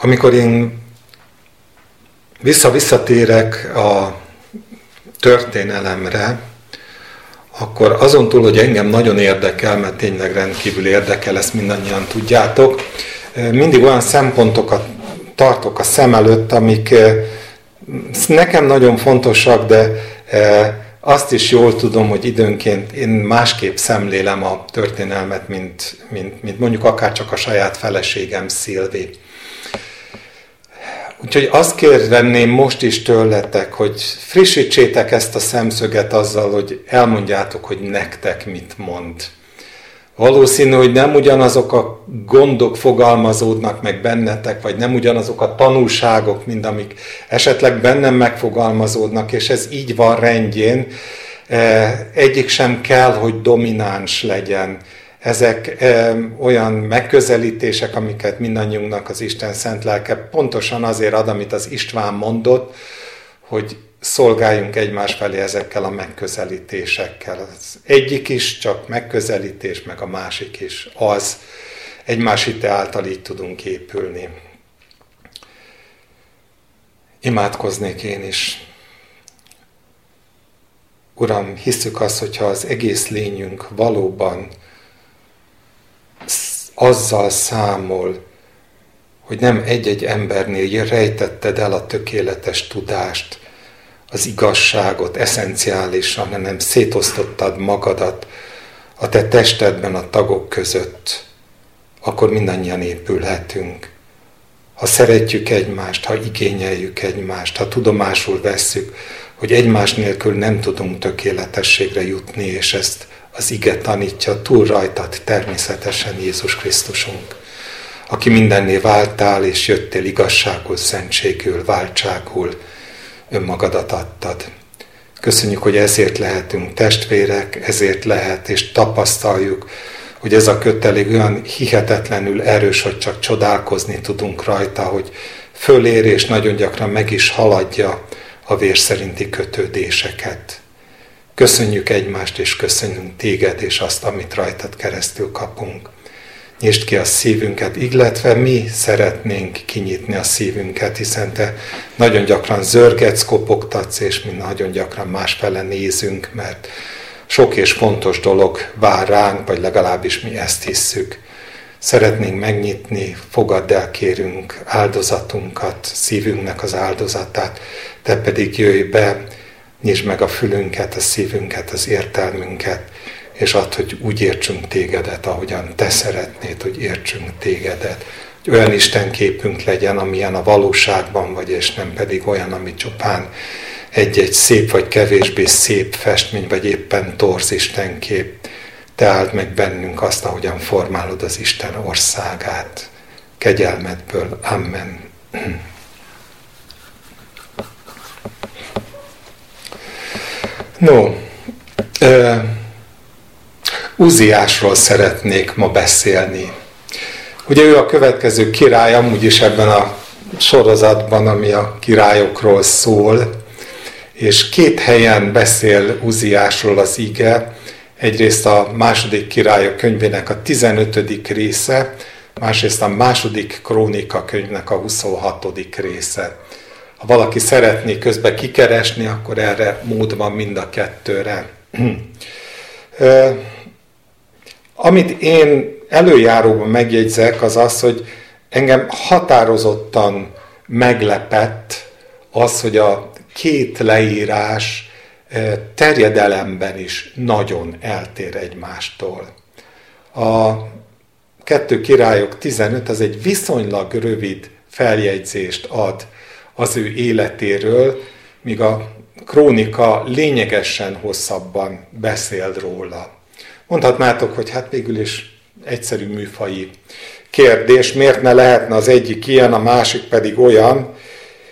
Amikor én vissza-visszatérek a történelemre, akkor azon túl, hogy engem nagyon érdekel, mert tényleg rendkívül érdekel, ezt mindannyian tudjátok, mindig olyan szempontokat tartok a szem előtt, amik nekem nagyon fontosak, de azt is jól tudom, hogy időnként én másképp szemlélem a történelmet, mint, mint, mint mondjuk akár csak a saját feleségem Szilvi. Úgyhogy azt kérném most is tőletek, hogy frissítsétek ezt a szemszöget azzal, hogy elmondjátok, hogy nektek mit mond. Valószínű, hogy nem ugyanazok a gondok fogalmazódnak meg bennetek, vagy nem ugyanazok a tanulságok, mint amik esetleg bennem megfogalmazódnak, és ez így van rendjén. E, egyik sem kell, hogy domináns legyen. Ezek olyan megközelítések, amiket mindannyiunknak az Isten szent lelke pontosan azért ad, amit az István mondott, hogy szolgáljunk egymás felé ezekkel a megközelítésekkel. Az egyik is csak megközelítés, meg a másik is az. Egymás hite által így tudunk épülni. Imádkoznék én is. Uram, hiszük azt, hogyha az egész lényünk valóban azzal számol, hogy nem egy-egy embernél rejtetted el a tökéletes tudást, az igazságot eszenciálisan, hanem szétosztottad magadat a te testedben a tagok között, akkor mindannyian épülhetünk. Ha szeretjük egymást, ha igényeljük egymást, ha tudomásul vesszük, hogy egymás nélkül nem tudunk tökéletességre jutni, és ezt az ige tanítja, túl rajtad természetesen Jézus Krisztusunk, aki mindenné váltál, és jöttél igazságul, szentségül, váltságul, önmagadat adtad. Köszönjük, hogy ezért lehetünk testvérek, ezért lehet, és tapasztaljuk, hogy ez a kötelék olyan hihetetlenül erős, hogy csak csodálkozni tudunk rajta, hogy fölér és nagyon gyakran meg is haladja a vér szerinti kötődéseket. Köszönjük egymást, és köszönjük téged, és azt, amit rajtad keresztül kapunk. Nyisd ki a szívünket, illetve mi szeretnénk kinyitni a szívünket, hiszen te nagyon gyakran zörgetsz, kopogtatsz, és mi nagyon gyakran másfele nézünk, mert sok és fontos dolog vár ránk, vagy legalábbis mi ezt hisszük. Szeretnénk megnyitni, fogadd el, kérünk áldozatunkat, szívünknek az áldozatát, te pedig jöjj be, nyisd meg a fülünket, a szívünket, az értelmünket, és add, hogy úgy értsünk tégedet, ahogyan te szeretnéd, hogy értsünk tégedet. Hogy olyan Isten képünk legyen, amilyen a valóságban vagy, és nem pedig olyan, ami csupán egy-egy szép vagy kevésbé szép festmény, vagy éppen torz kép. Te áld meg bennünk azt, ahogyan formálod az Isten országát. Kegyelmedből. Amen. No, Uziásról szeretnék ma beszélni. Ugye ő a következő király, amúgy is ebben a sorozatban, ami a királyokról szól, és két helyen beszél Uziásról az ige, egyrészt a második királyok könyvének a 15. része, másrészt a második krónika könyvnek a 26. része. Valaki szeretné közbe kikeresni, akkor erre mód van mind a kettőre. Amit én előjáróban megjegyzek, az az, hogy engem határozottan meglepett az, hogy a két leírás terjedelemben is nagyon eltér egymástól. A kettő királyok 15 az egy viszonylag rövid feljegyzést ad az ő életéről, míg a krónika lényegesen hosszabban beszél róla. Mondhatnátok, hogy hát végül is egyszerű műfai kérdés, miért ne lehetne az egyik ilyen, a másik pedig olyan,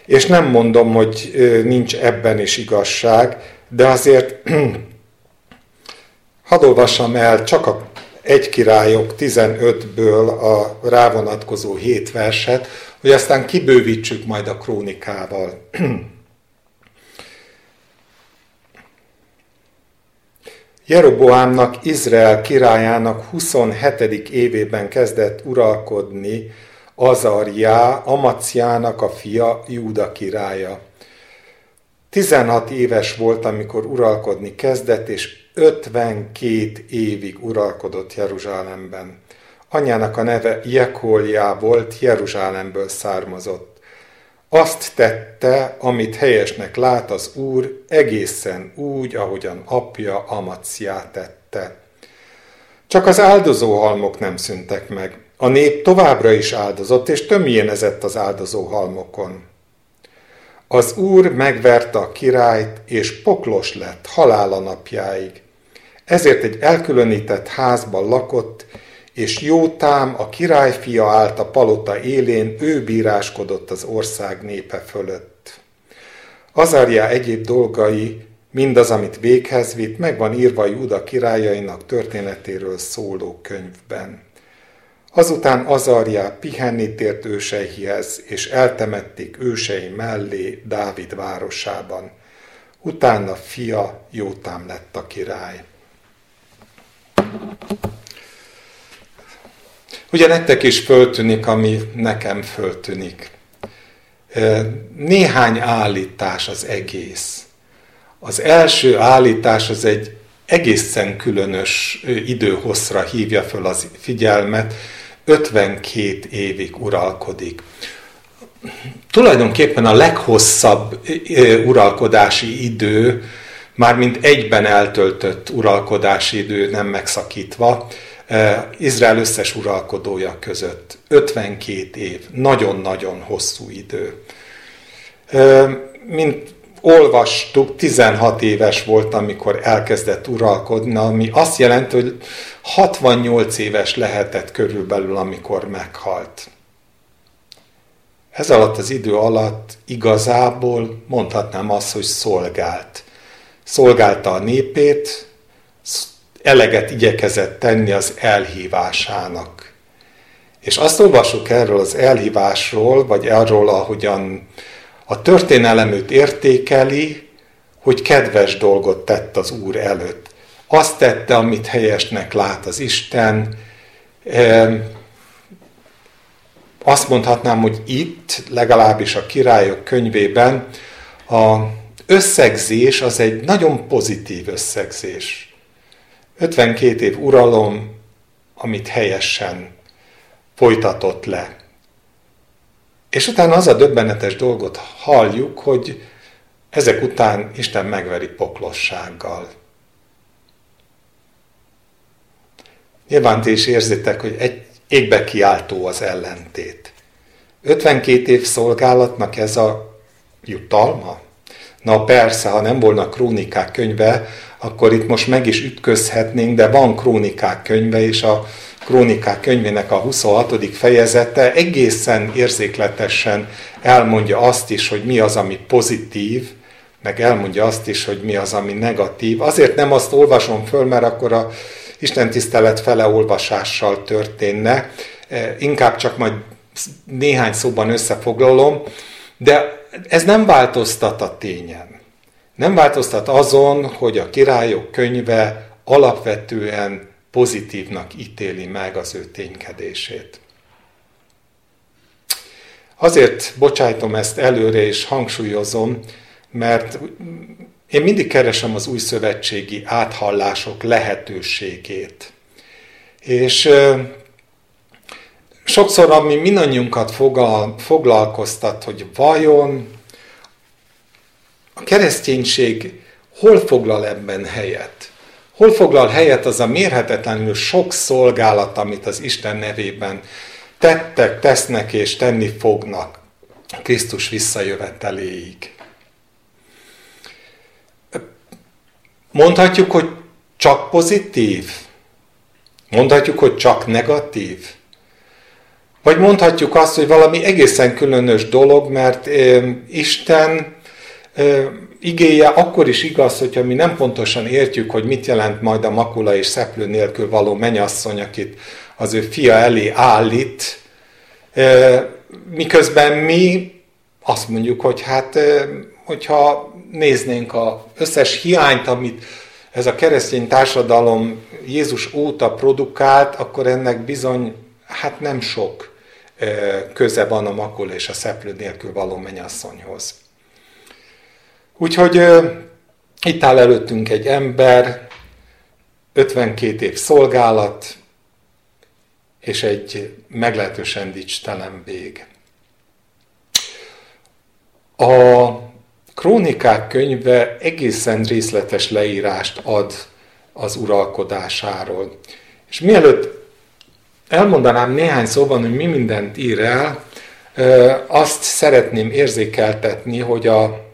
és nem mondom, hogy nincs ebben is igazság, de azért hadd olvassam el csak a egy királyok 15-ből a rávonatkozó hét verset, hogy aztán kibővítsük majd a krónikával. Jeroboámnak, Izrael királyának 27. évében kezdett uralkodni Azarjá, Amaciának a fia, Júda királya. 16 éves volt, amikor uralkodni kezdett, és 52 évig uralkodott Jeruzsálemben. Anyának a neve Jekolja volt, Jeruzsálemből származott. Azt tette, amit helyesnek lát az Úr, egészen úgy, ahogyan apja Amaciá tette. Csak az áldozóhalmok nem szüntek meg. A nép továbbra is áldozott, és tömjénezett az áldozóhalmokon. Az úr megverte a királyt, és poklos lett halála napjáig. Ezért egy elkülönített házban lakott, és Jótám, a királyfia állt a palota élén, ő bíráskodott az ország népe fölött. Azárja egyéb dolgai, mindaz, amit véghez vitt, meg van írva Júda királyainak történetéről szóló könyvben. Azután Azarjá pihenni tért őseihez, és eltemették ősei mellé Dávid városában. Utána fia Jótám lett a király. Ugye nektek is föltűnik, ami nekem föltűnik. Néhány állítás az egész. Az első állítás az egy egészen különös időhosszra hívja föl az figyelmet, 52 évig uralkodik. Tulajdonképpen a leghosszabb uralkodási idő, mármint egyben eltöltött uralkodási idő nem megszakítva, Izrael összes uralkodója között. 52 év, nagyon-nagyon hosszú idő. Mint olvastuk, 16 éves volt, amikor elkezdett uralkodni, ami azt jelenti, hogy 68 éves lehetett körülbelül, amikor meghalt. Ez alatt az idő alatt igazából mondhatnám azt, hogy szolgált. Szolgálta a népét, eleget igyekezett tenni az elhívásának. És azt olvasok erről az elhívásról, vagy arról, ahogyan a történelem őt értékeli, hogy kedves dolgot tett az Úr előtt. Azt tette, amit helyesnek lát az Isten. Azt mondhatnám, hogy itt, legalábbis a királyok könyvében, a összegzés az egy nagyon pozitív összegzés. 52 év uralom, amit helyesen folytatott le. És utána az a döbbenetes dolgot halljuk, hogy ezek után Isten megveri poklossággal. Nyilván ti is érzitek, hogy egy égbe kiáltó az ellentét. 52 év szolgálatnak ez a jutalma? Na persze, ha nem volna krónikák könyve, akkor itt most meg is ütközhetnénk, de van krónikák könyve, és a krónikák könyvének a 26. fejezete egészen érzékletesen elmondja azt is, hogy mi az, ami pozitív, meg elmondja azt is, hogy mi az, ami negatív. Azért nem azt olvasom föl, mert akkor a Isten tisztelet fele olvasással történne, e, inkább csak majd néhány szóban összefoglalom, de ez nem változtat a tényen. Nem változtat azon, hogy a királyok könyve alapvetően pozitívnak ítéli meg az ő ténykedését. Azért bocsájtom ezt előre és hangsúlyozom, mert én mindig keresem az új szövetségi áthallások lehetőségét. És sokszor, ami mindannyiunkat foglalkoztat, hogy vajon a kereszténység hol foglal ebben helyet? Hol foglal helyet az a mérhetetlenül sok szolgálat, amit az Isten nevében tettek, tesznek és tenni fognak Krisztus visszajöveteléig? Mondhatjuk, hogy csak pozitív? Mondhatjuk, hogy csak negatív? Vagy mondhatjuk azt, hogy valami egészen különös dolog, mert Isten igéje akkor is igaz, hogyha mi nem pontosan értjük, hogy mit jelent majd a makula és szeplő nélkül való menyasszony, akit az ő fia elé állít, miközben mi azt mondjuk, hogy hát, hogyha néznénk az összes hiányt, amit ez a keresztény társadalom Jézus óta produkált, akkor ennek bizony, hát nem sok köze van a makul és a szeplő nélkül való menyasszonyhoz. Úgyhogy itt áll előttünk egy ember, 52 év szolgálat, és egy meglehetősen dicstelen vég. A Krónikák könyve egészen részletes leírást ad az uralkodásáról. És mielőtt elmondanám néhány szóban, hogy mi mindent ír el, azt szeretném érzékeltetni, hogy a,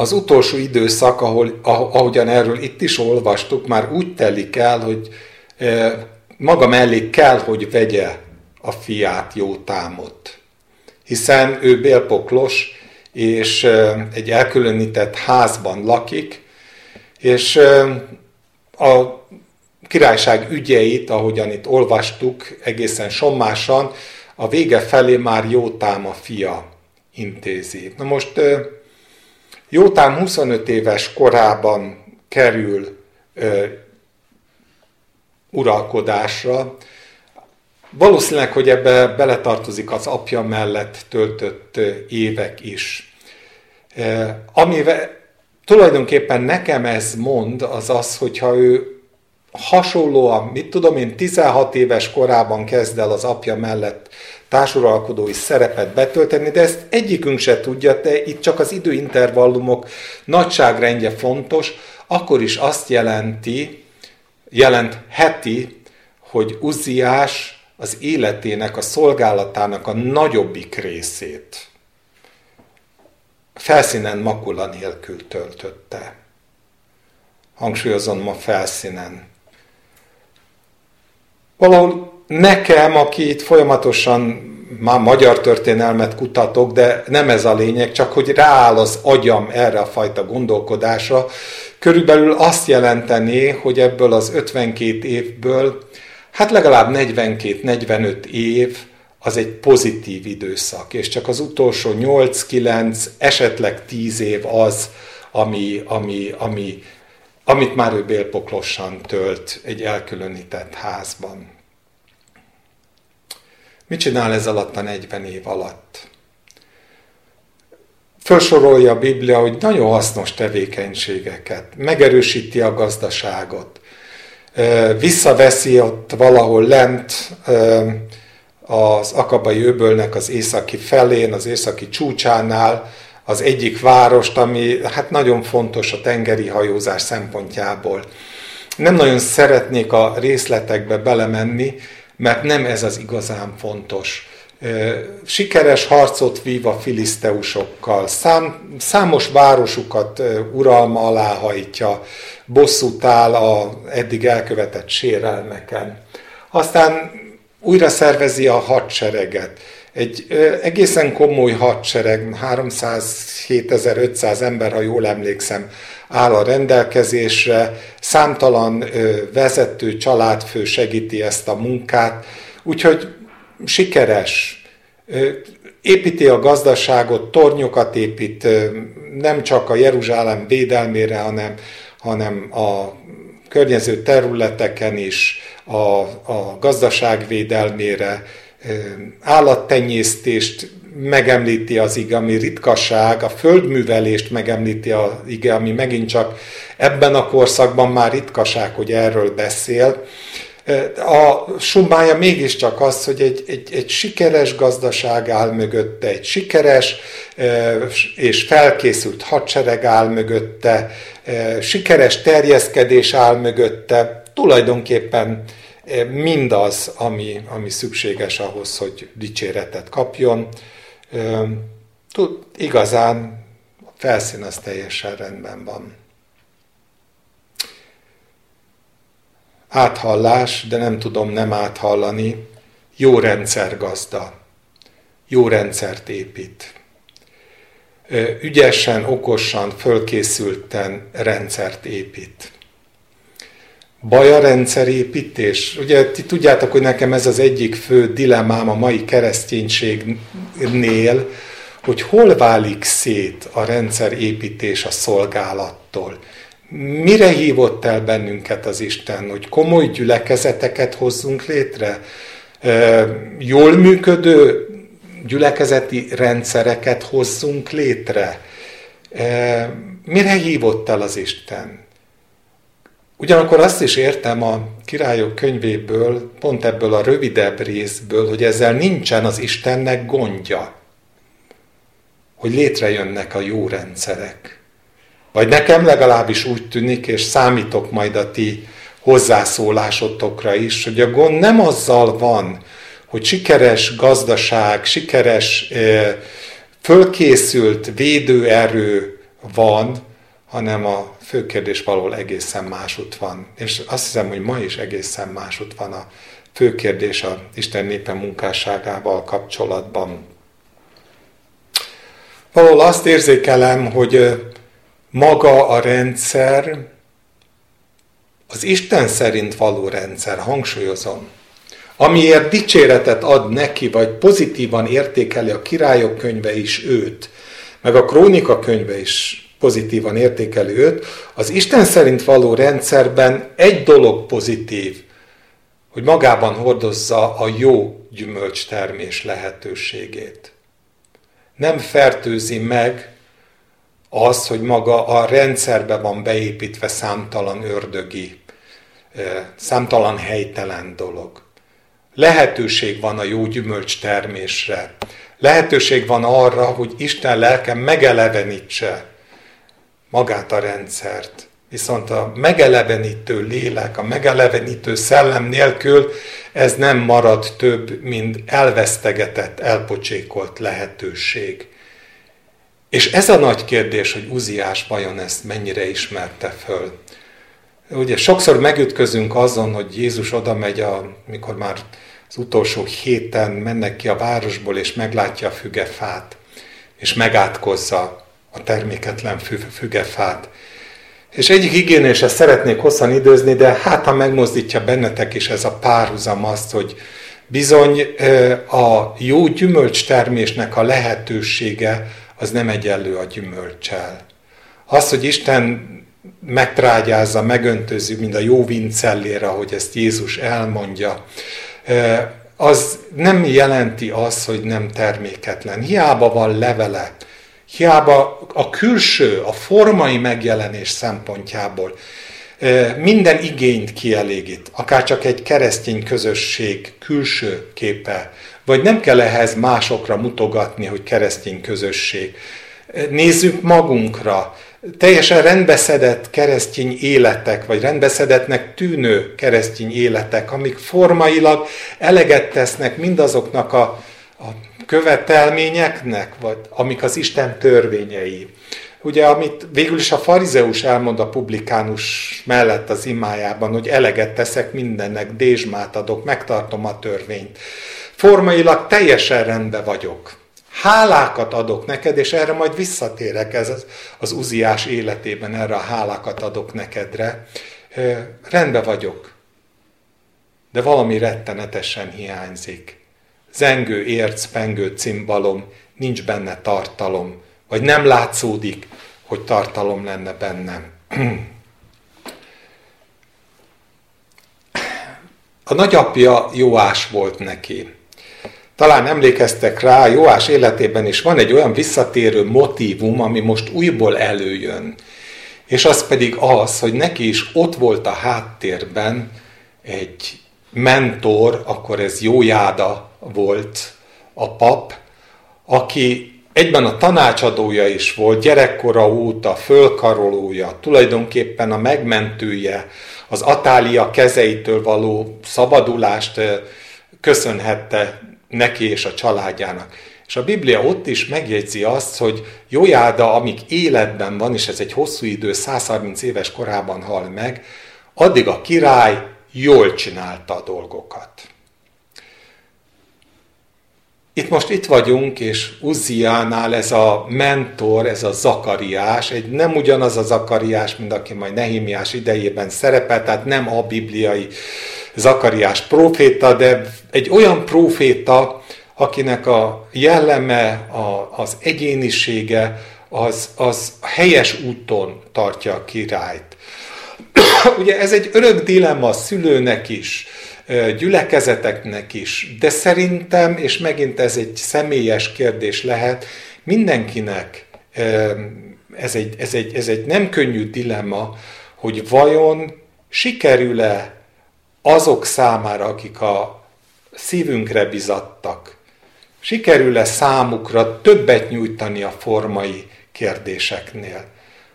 az utolsó időszak, ahol, ahogyan erről itt is olvastuk, már úgy telik el, hogy maga mellé kell, hogy vegye a fiát, jó támot. Hiszen ő bélpoklos, és egy elkülönített házban lakik, és a királyság ügyeit, ahogyan itt olvastuk, egészen sommásan, a vége felé már Jótám a fia intézi. Na most Jótám 25 éves korában kerül uralkodásra, Valószínűleg, hogy ebbe beletartozik az apja mellett töltött évek is. Amivel tulajdonképpen nekem ez mond, az az, hogyha ő hasonlóan, mit tudom én, 16 éves korában kezd el az apja mellett társuralkodói szerepet betölteni, de ezt egyikünk se tudja, de itt csak az időintervallumok nagyságrendje fontos, akkor is azt jelenti, jelent heti, hogy Uziás az életének, a szolgálatának a nagyobbik részét felszínen makula nélkül töltötte. Hangsúlyozom a felszínen. Valahol nekem, aki itt folyamatosan már magyar történelmet kutatok, de nem ez a lényeg, csak hogy rááll az agyam erre a fajta gondolkodásra, körülbelül azt jelenteni, hogy ebből az 52 évből hát legalább 42-45 év az egy pozitív időszak, és csak az utolsó 8-9, esetleg 10 év az, ami, ami, ami, amit már ő bélpoklosan tölt egy elkülönített házban. Mit csinál ez alatt a 40 év alatt? Felsorolja a Biblia, hogy nagyon hasznos tevékenységeket, megerősíti a gazdaságot, visszaveszi ott valahol lent az Akabai öbölnek az északi felén, az északi csúcsánál az egyik várost, ami hát nagyon fontos a tengeri hajózás szempontjából. Nem nagyon szeretnék a részletekbe belemenni, mert nem ez az igazán fontos. Sikeres harcot vív a filiszteusokkal, szám, számos városukat uralma alá hajtja, bosszút áll a eddig elkövetett sérelmeken. Aztán újra szervezi a hadsereget. Egy egészen komoly hadsereg, 307.500 ember, ha jól emlékszem, áll a rendelkezésre, számtalan vezető, családfő segíti ezt a munkát, úgyhogy sikeres, építi a gazdaságot, tornyokat épít, nem csak a Jeruzsálem védelmére, hanem hanem a környező területeken is a, a gazdaság védelmére, állattenyésztést megemlíti az ige, ami ritkaság, a földművelést megemlíti az ige, ami megint csak ebben a korszakban már ritkaság, hogy erről beszél. A summája mégiscsak az, hogy egy, egy, egy sikeres gazdaság áll mögötte, egy sikeres és felkészült hadsereg áll mögötte, sikeres terjeszkedés áll mögötte, tulajdonképpen mindaz, ami, ami szükséges ahhoz, hogy dicséretet kapjon. Tud, igazán a felszín az teljesen rendben van. Áthallás, de nem tudom nem áthallani, jó rendszergazda, jó rendszert épít ügyesen, okosan, fölkészülten rendszert épít. Baj a rendszerépítés? Ugye ti tudjátok, hogy nekem ez az egyik fő dilemmám a mai kereszténységnél, hogy hol válik szét a rendszerépítés a szolgálattól. Mire hívott el bennünket az Isten, hogy komoly gyülekezeteket hozzunk létre? jól működő gyülekezeti rendszereket hozzunk létre. Mire hívott el az Isten? Ugyanakkor azt is értem a királyok könyvéből, pont ebből a rövidebb részből, hogy ezzel nincsen az Istennek gondja, hogy létrejönnek a jó rendszerek. Vagy nekem legalábbis úgy tűnik, és számítok majd a ti hozzászólásotokra is, hogy a gond nem azzal van, hogy sikeres gazdaság, sikeres, fölkészült védőerő van, hanem a fő kérdés valahol egészen másút van. És azt hiszem, hogy ma is egészen másút van a fő kérdés a Isten népe munkásságával kapcsolatban. Valahol azt érzékelem, hogy maga a rendszer, az Isten szerint való rendszer, hangsúlyozom, amiért dicséretet ad neki, vagy pozitívan értékeli a királyok könyve is őt, meg a krónika könyve is pozitívan értékeli őt, az Isten szerint való rendszerben egy dolog pozitív, hogy magában hordozza a jó gyümölcstermés lehetőségét. Nem fertőzi meg az, hogy maga a rendszerbe van beépítve számtalan ördögi, számtalan helytelen dolog. Lehetőség van a jó gyümölcs termésre. Lehetőség van arra, hogy Isten lelke megelevenítse magát a rendszert. Viszont a megelevenítő lélek, a megelevenítő szellem nélkül ez nem marad több, mint elvesztegetett, elpocsékolt lehetőség. És ez a nagy kérdés, hogy Uziás vajon ezt mennyire ismerte föl. Ugye sokszor megütközünk azon, hogy Jézus oda megy, amikor már az utolsó héten mennek ki a városból, és meglátja a fügefát, és megátkozza a terméketlen fügefát. És egyik igén, és ezt szeretnék hosszan időzni, de hát ha megmozdítja bennetek is ez a párhuzam azt, hogy bizony a jó gyümölcs termésnek a lehetősége az nem egyenlő a gyümölcsel. Az, hogy Isten megtrágyázza, megöntöző, mint a jó vincellére, ahogy ezt Jézus elmondja, az nem jelenti azt, hogy nem terméketlen. Hiába van levele, hiába a külső, a formai megjelenés szempontjából minden igényt kielégít, akár csak egy keresztény közösség külső képe, vagy nem kell ehhez másokra mutogatni, hogy keresztény közösség. Nézzük magunkra, teljesen rendbeszedett keresztény életek, vagy rendbeszedettnek tűnő keresztény életek, amik formailag eleget tesznek mindazoknak a, a követelményeknek, vagy amik az Isten törvényei. Ugye, amit végül is a farizeus elmond a publikánus mellett az imájában, hogy eleget teszek mindennek, dézsmát adok, megtartom a törvényt. Formailag teljesen rendben vagyok. Hálákat adok neked, és erre majd visszatérek ez az, uziás életében, erre a hálákat adok nekedre. Rendben vagyok, de valami rettenetesen hiányzik zengő érc, pengő cimbalom, nincs benne tartalom, vagy nem látszódik, hogy tartalom lenne bennem. A nagyapja Jóás volt neki. Talán emlékeztek rá, Jóás életében is van egy olyan visszatérő motívum, ami most újból előjön. És az pedig az, hogy neki is ott volt a háttérben egy mentor, akkor ez Jójáda volt a pap, aki egyben a tanácsadója is volt, gyerekkora óta fölkarolója, tulajdonképpen a megmentője, az Atália kezeitől való szabadulást köszönhette neki és a családjának. És a Biblia ott is megjegyzi azt, hogy Jójáda, amíg életben van, és ez egy hosszú idő, 130 éves korában hal meg, addig a király jól csinálta a dolgokat. Itt most itt vagyunk, és Uzziánál ez a mentor, ez a Zakariás, egy nem ugyanaz a Zakariás, mint aki majd Nehimiás idejében szerepel, tehát nem a bibliai Zakariás proféta, de egy olyan proféta, akinek a jelleme, a, az egyénisége, az, az helyes úton tartja a királyt. Ugye ez egy örök dilemma a szülőnek is, gyülekezeteknek is. De szerintem, és megint ez egy személyes kérdés lehet, mindenkinek ez egy, ez egy, ez egy nem könnyű dilemma, hogy vajon sikerül-e azok számára, akik a szívünkre bizattak, sikerül-e számukra többet nyújtani a formai kérdéseknél?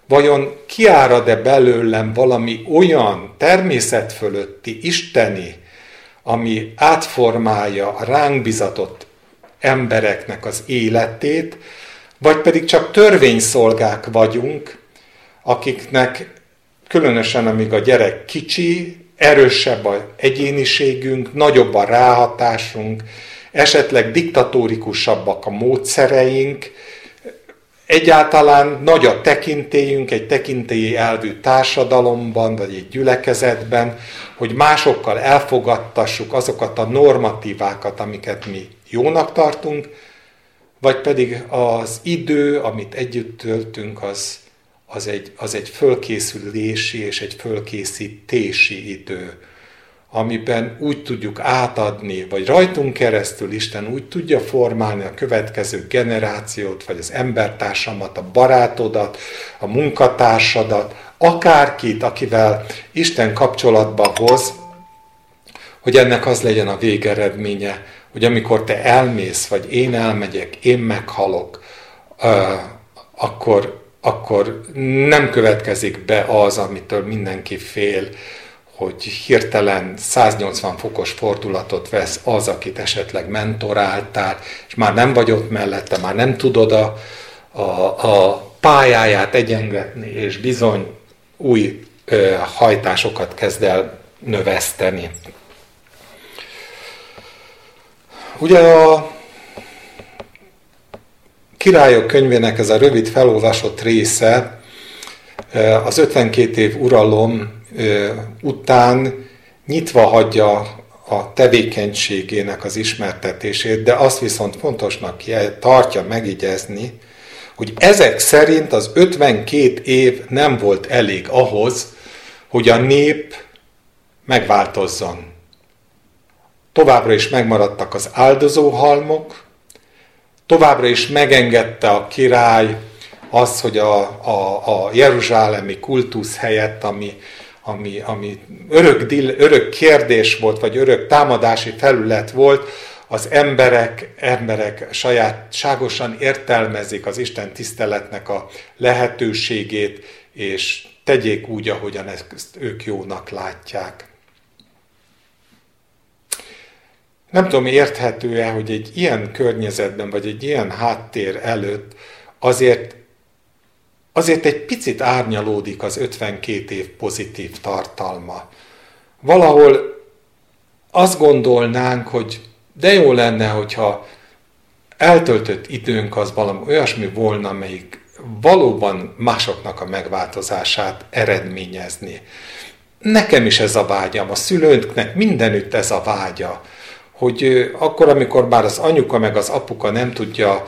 Vajon kiárad-e belőlem valami olyan természet fölötti, isteni, ami átformálja a ránk bizatott embereknek az életét, vagy pedig csak törvényszolgák vagyunk, akiknek különösen amíg a gyerek kicsi, erősebb a egyéniségünk, nagyobb a ráhatásunk, esetleg diktatórikusabbak a módszereink, egyáltalán nagy a tekintélyünk egy tekintélyi elvű társadalomban, vagy egy gyülekezetben, hogy másokkal elfogadtassuk azokat a normatívákat, amiket mi jónak tartunk, vagy pedig az idő, amit együtt töltünk, az, az, egy, az egy fölkészülési és egy fölkészítési idő, amiben úgy tudjuk átadni, vagy rajtunk keresztül Isten úgy tudja formálni a következő generációt, vagy az embertársamat, a barátodat, a munkatársadat, akárkit, akivel Isten kapcsolatba hoz, hogy ennek az legyen a végeredménye, hogy amikor te elmész, vagy én elmegyek, én meghalok, akkor, akkor nem következik be az, amitől mindenki fél, hogy hirtelen 180 fokos fordulatot vesz az, akit esetleg mentoráltál, és már nem vagy ott mellette, már nem tudod a, a, a pályáját egyengetni, és bizony új ö, hajtásokat kezd el növeszteni. Ugye a Királyok könyvének ez a rövid felolvasott része az 52 év uralom után nyitva hagyja a tevékenységének az ismertetését, de azt viszont fontosnak tartja megigyezni, hogy ezek szerint az 52 év nem volt elég ahhoz, hogy a nép megváltozzon. Továbbra is megmaradtak az áldozóhalmok, továbbra is megengedte a király az, hogy a, a, a jeruzsálemi kultusz helyett, ami ami, ami örök, örök kérdés volt, vagy örök támadási felület volt, az emberek, emberek sajátságosan értelmezik az Isten tiszteletnek a lehetőségét, és tegyék úgy, ahogyan ezt ők jónak látják. Nem tudom, érthető-e, hogy egy ilyen környezetben, vagy egy ilyen háttér előtt azért azért egy picit árnyalódik az 52 év pozitív tartalma. Valahol azt gondolnánk, hogy de jó lenne, hogyha eltöltött időnk az valami olyasmi volna, melyik valóban másoknak a megváltozását eredményezni. Nekem is ez a vágyam, a szülőnknek mindenütt ez a vágya, hogy akkor, amikor már az anyuka meg az apuka nem tudja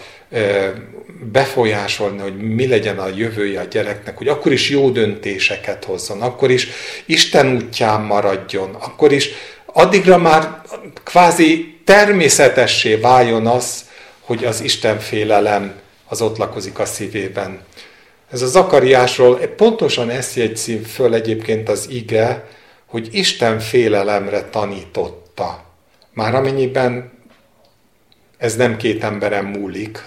befolyásolni, hogy mi legyen a jövője a gyereknek, hogy akkor is jó döntéseket hozzon, akkor is Isten útján maradjon, akkor is addigra már kvázi természetessé váljon az, hogy az Isten félelem az ott lakozik a szívében. Ez a Zakariásról pontosan ezt jegyzi föl egyébként az ige, hogy Isten félelemre tanította. Már amennyiben ez nem két emberen múlik,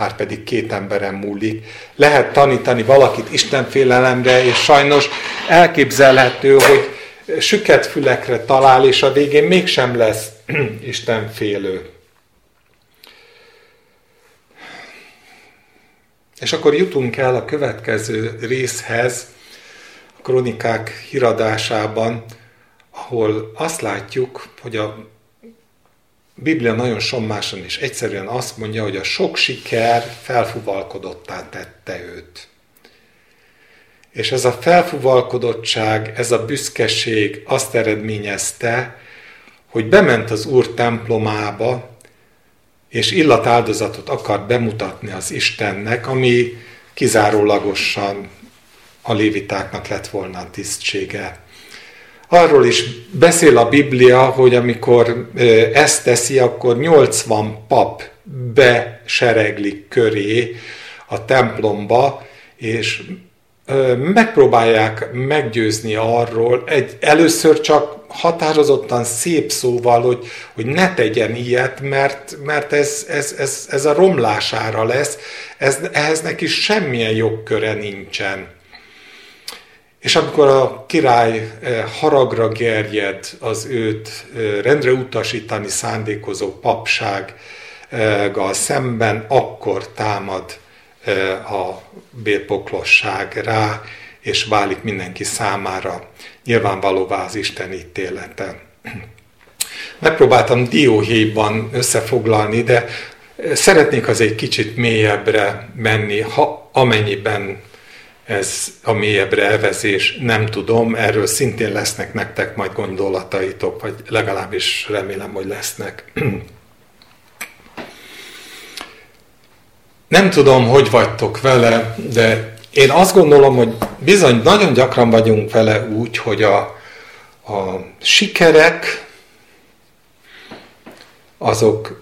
már pedig két emberen múlik. Lehet tanítani valakit Istenfélelemre, és sajnos elképzelhető, hogy süket fülekre talál, és a végén mégsem lesz Istenfélő. És akkor jutunk el a következő részhez, a kronikák híradásában, ahol azt látjuk, hogy a Biblia nagyon sommásan is egyszerűen azt mondja, hogy a sok siker felfuvalkodottá tette őt. És ez a felfuvalkodottság, ez a büszkeség azt eredményezte, hogy bement az Úr templomába, és illatáldozatot akart bemutatni az Istennek, ami kizárólagosan a lévitáknak lett volna a tisztsége. Arról is beszél a Biblia, hogy amikor ezt teszi, akkor 80 pap besereglik köré a templomba, és megpróbálják meggyőzni arról, egy, először csak határozottan szép szóval, hogy, hogy ne tegyen ilyet, mert, mert ez, ez, ez, ez a romlására lesz, ez, ehhez neki semmilyen jogköre nincsen. És amikor a király haragra gerjed az őt rendre utasítani szándékozó papsággal szemben, akkor támad a bérpoklosság rá, és válik mindenki számára nyilvánvalóvá az Isten ítélete. Megpróbáltam dióhéjban összefoglalni, de szeretnék az egy kicsit mélyebbre menni, ha amennyiben ez a mélyebbre elvezés, nem tudom, erről szintén lesznek nektek majd gondolataitok, vagy legalábbis remélem, hogy lesznek. Nem tudom, hogy vagytok vele, de én azt gondolom, hogy bizony nagyon gyakran vagyunk vele úgy, hogy a, a sikerek azok,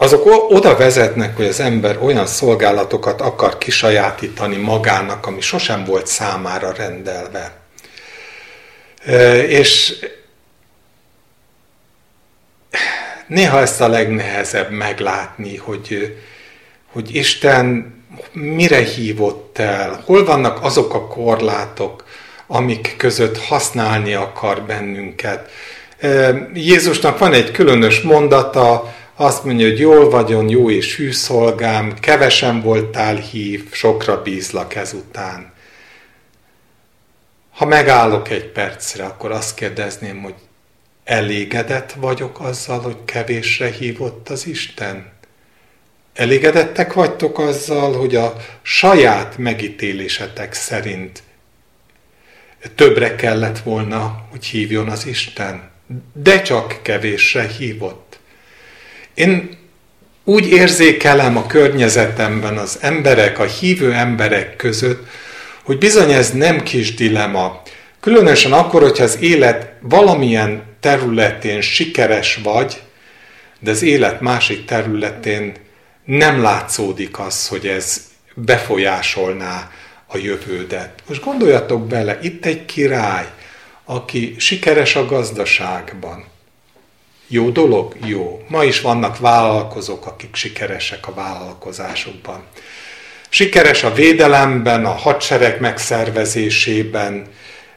azok oda vezetnek, hogy az ember olyan szolgálatokat akar kisajátítani magának, ami sosem volt számára rendelve. És néha ezt a legnehezebb meglátni, hogy, hogy Isten mire hívott el, hol vannak azok a korlátok, amik között használni akar bennünket. Jézusnak van egy különös mondata, azt mondja, hogy jól vagyon, jó és hű szolgám, kevesen voltál hív, sokra bízlak ezután. Ha megállok egy percre, akkor azt kérdezném, hogy elégedett vagyok azzal, hogy kevésre hívott az Isten? Elégedettek vagytok azzal, hogy a saját megítélésetek szerint többre kellett volna, hogy hívjon az Isten, de csak kevéssel hívott. Én úgy érzékelem a környezetemben az emberek, a hívő emberek között, hogy bizony ez nem kis dilema. Különösen akkor, hogyha az élet valamilyen területén sikeres vagy, de az élet másik területén nem látszódik az, hogy ez befolyásolná a jövődet. Most gondoljatok bele, itt egy király, aki sikeres a gazdaságban. Jó dolog? Jó. Ma is vannak vállalkozók, akik sikeresek a vállalkozásokban. Sikeres a védelemben, a hadsereg megszervezésében,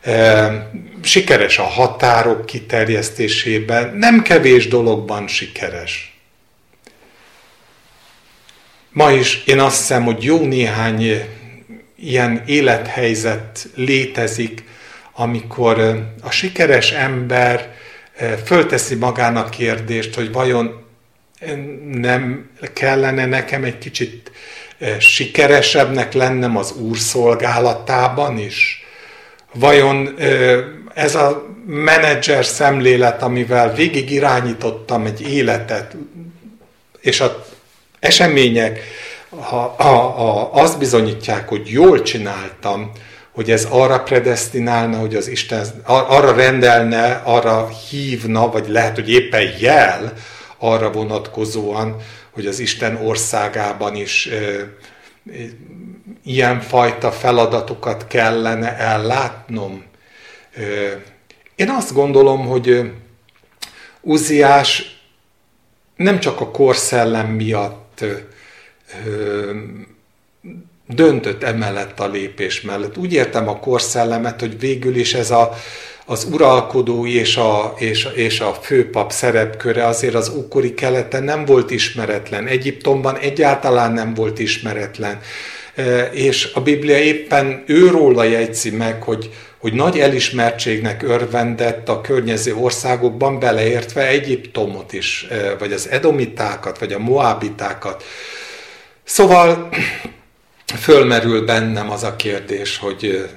eh, sikeres a határok kiterjesztésében, nem kevés dologban sikeres. Ma is én azt hiszem, hogy jó néhány ilyen élethelyzet létezik, amikor eh, a sikeres ember fölteszi magának kérdést, hogy vajon nem kellene nekem egy kicsit sikeresebbnek lennem az Úr szolgálatában is? Vajon ez a menedzser szemlélet, amivel végig irányítottam egy életet, és a események ha, ha, ha azt bizonyítják, hogy jól csináltam, hogy ez arra predestinálna, hogy az Isten arra rendelne, arra hívna, vagy lehet, hogy éppen jel arra vonatkozóan, hogy az Isten országában is e, ilyenfajta feladatokat kellene ellátnom. Én azt gondolom, hogy Uziás nem csak a korszellem miatt döntött emellett a lépés mellett. Úgy értem a korszellemet, hogy végül is ez a, az uralkodó és a, és, és a főpap szerepköre azért az ókori keleten nem volt ismeretlen. Egyiptomban egyáltalán nem volt ismeretlen. És a Biblia éppen őróla jegyzi meg, hogy, hogy nagy elismertségnek örvendett a környező országokban, beleértve Egyiptomot is, vagy az edomitákat, vagy a moábitákat. Szóval fölmerül bennem az a kérdés, hogy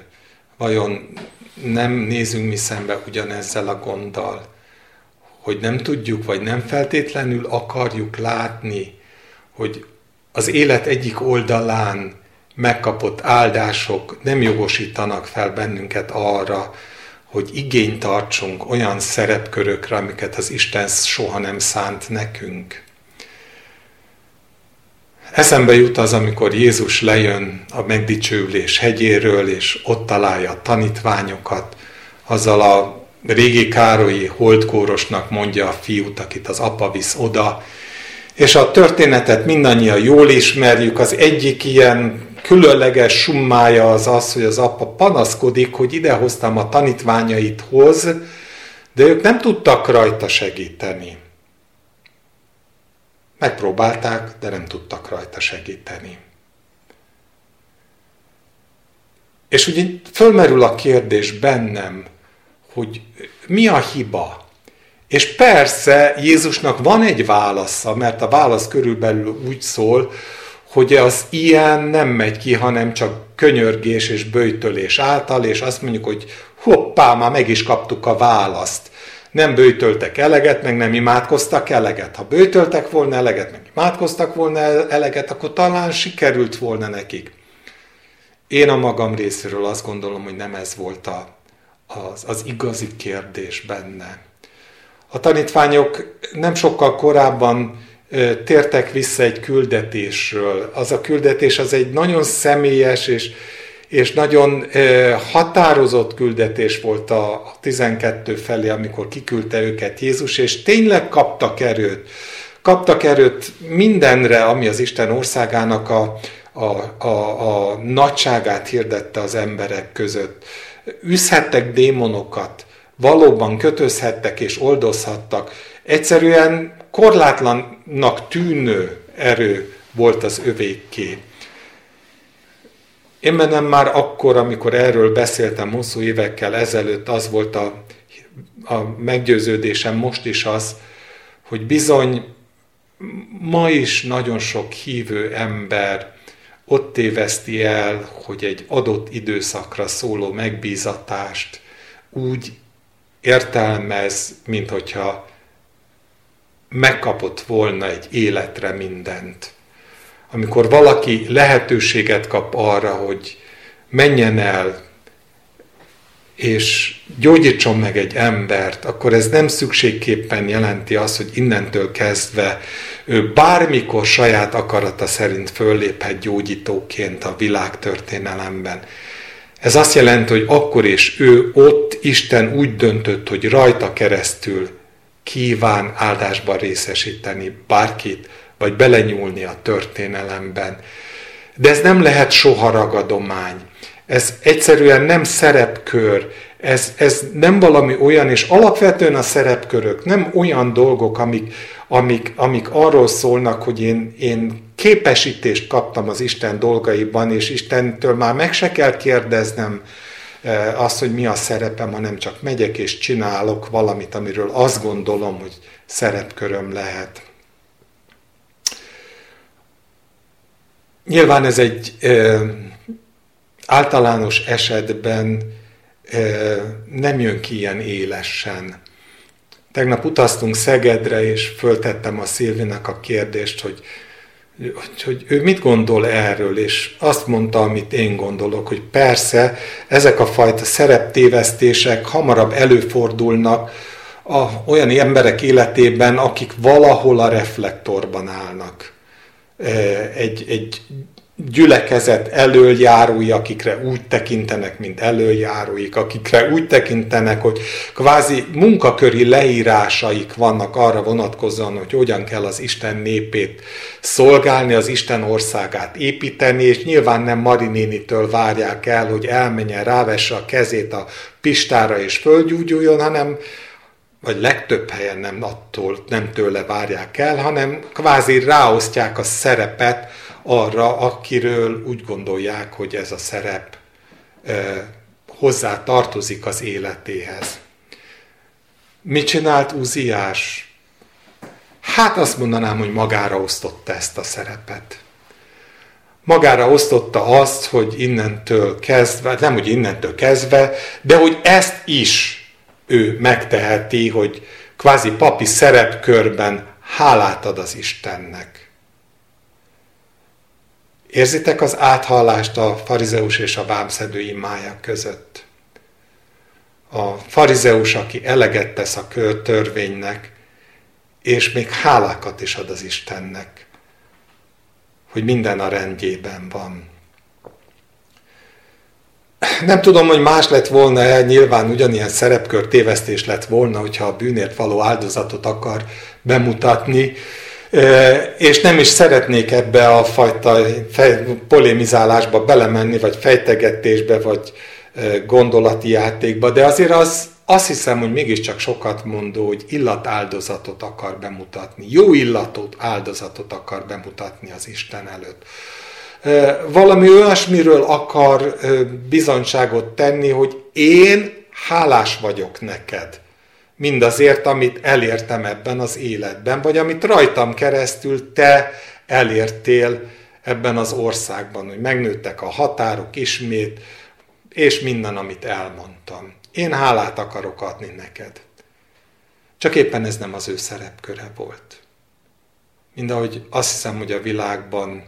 vajon nem nézünk mi szembe ugyanezzel a gonddal, hogy nem tudjuk, vagy nem feltétlenül akarjuk látni, hogy az élet egyik oldalán megkapott áldások nem jogosítanak fel bennünket arra, hogy igényt tartsunk olyan szerepkörökre, amiket az Isten soha nem szánt nekünk. Eszembe jut az, amikor Jézus lejön a megdicsőülés hegyéről, és ott találja a tanítványokat, azzal a régi Károlyi holdkórosnak mondja a fiút, akit az apa visz oda, és a történetet mindannyian jól ismerjük, az egyik ilyen különleges summája az az, hogy az apa panaszkodik, hogy idehoztam a tanítványaithoz, de ők nem tudtak rajta segíteni. Megpróbálták, de nem tudtak rajta segíteni. És ugye fölmerül a kérdés bennem, hogy mi a hiba? És persze Jézusnak van egy válasza, mert a válasz körülbelül úgy szól, hogy az ilyen nem megy ki, hanem csak könyörgés és bőjtölés által, és azt mondjuk, hogy hoppá, már meg is kaptuk a választ. Nem bőjtöltek eleget, meg nem imádkoztak eleget. Ha bőjtöltek volna eleget, meg imádkoztak volna eleget, akkor talán sikerült volna nekik. Én a magam részéről azt gondolom, hogy nem ez volt a, az, az igazi kérdés benne. A tanítványok nem sokkal korábban tértek vissza egy küldetésről. Az a küldetés az egy nagyon személyes és, és nagyon határozott küldetés volt a 12 felé, amikor kiküldte őket Jézus, és tényleg kaptak erőt. Kaptak erőt mindenre, ami az Isten országának a, a, a, a nagyságát hirdette az emberek között. Üzhettek démonokat, valóban kötözhettek és oldozhattak. Egyszerűen korlátlannak tűnő erő volt az övékké. Én bennem már akkor, amikor erről beszéltem hosszú évekkel ezelőtt, az volt a, a meggyőződésem, most is az, hogy bizony ma is nagyon sok hívő ember ott téveszti el, hogy egy adott időszakra szóló megbízatást úgy értelmez, mint hogyha megkapott volna egy életre mindent. Amikor valaki lehetőséget kap arra, hogy menjen el, és gyógyítson meg egy embert, akkor ez nem szükségképpen jelenti azt, hogy innentől kezdve ő bármikor saját akarata szerint fölléphet gyógyítóként a világtörténelemben. Ez azt jelenti, hogy akkor és ő ott Isten úgy döntött, hogy rajta keresztül kíván áldásban részesíteni bárkit, vagy belenyúlni a történelemben. De ez nem lehet soha ragadomány. Ez egyszerűen nem szerepkör, ez, ez nem valami olyan, és alapvetően a szerepkörök nem olyan dolgok, amik, amik, amik arról szólnak, hogy én, én képesítést kaptam az Isten dolgaiban, és Istentől már meg se kell kérdeznem, azt, hogy mi a szerepem, hanem csak megyek és csinálok valamit, amiről azt gondolom, hogy szerepköröm lehet. Nyilván ez egy ö, általános esetben ö, nem jön ki ilyen élesen. Tegnap utaztunk Szegedre, és föltettem a Szilvinek a kérdést, hogy hogy, hogy ő mit gondol erről, és azt mondta, amit én gondolok, hogy persze ezek a fajta szereptévesztések hamarabb előfordulnak a, olyan emberek életében, akik valahol a reflektorban állnak. Egy, egy gyülekezet elöljárói, akikre úgy tekintenek, mint elöljáróik, akikre úgy tekintenek, hogy kvázi munkaköri leírásaik vannak arra vonatkozóan, hogy hogyan kell az Isten népét szolgálni, az Isten országát építeni, és nyilván nem Marinénitől várják el, hogy elmenjen, rávesse a kezét a pistára és földgyújuljon, hanem vagy legtöbb helyen nem attól, nem tőle várják el, hanem kvázi ráosztják a szerepet, arra, akiről úgy gondolják, hogy ez a szerep hozzá tartozik az életéhez. Mit csinált Uziás? Hát azt mondanám, hogy magára osztotta ezt a szerepet. Magára osztotta azt, hogy innentől kezdve, nem hogy innentől kezdve, de hogy ezt is ő megteheti, hogy kvázi papi szerepkörben hálát ad az Istennek. Érzitek az áthallást a farizeus és a vámszedő imája között? a farizeus, aki eleget tesz a törvénynek, és még hálákat is ad az Istennek, hogy minden a rendjében van. Nem tudom, hogy más lett volna-e, nyilván ugyanilyen szerepkör tévesztés lett volna, hogyha a bűnért való áldozatot akar bemutatni, és nem is szeretnék ebbe a fajta polémizálásba belemenni, vagy fejtegetésbe, vagy gondolati játékba, de azért az, azt hiszem, hogy mégiscsak sokat mondó, hogy illatáldozatot akar bemutatni, jó illatot, áldozatot akar bemutatni az Isten előtt. Valami olyasmiről akar bizonyságot tenni, hogy én hálás vagyok neked mindazért, amit elértem ebben az életben, vagy amit rajtam keresztül te elértél ebben az országban, hogy megnőttek a határok ismét, és minden, amit elmondtam. Én hálát akarok adni neked. Csak éppen ez nem az ő szerepköre volt. Mind ahogy azt hiszem, hogy a világban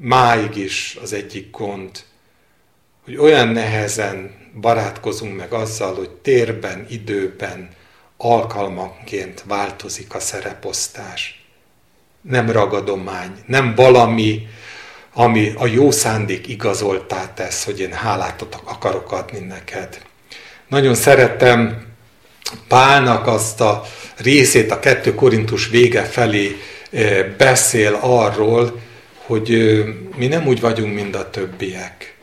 máig is az egyik gond, hogy olyan nehezen barátkozunk meg azzal, hogy térben, időben, alkalmanként változik a szereposztás. Nem ragadomány, nem valami, ami a jó szándék igazoltá tesz, hogy én hálát akarok adni neked. Nagyon szeretem Pálnak azt a részét, a 2 Korintus vége felé eh, beszél arról, hogy mi nem úgy vagyunk, mint a többiek.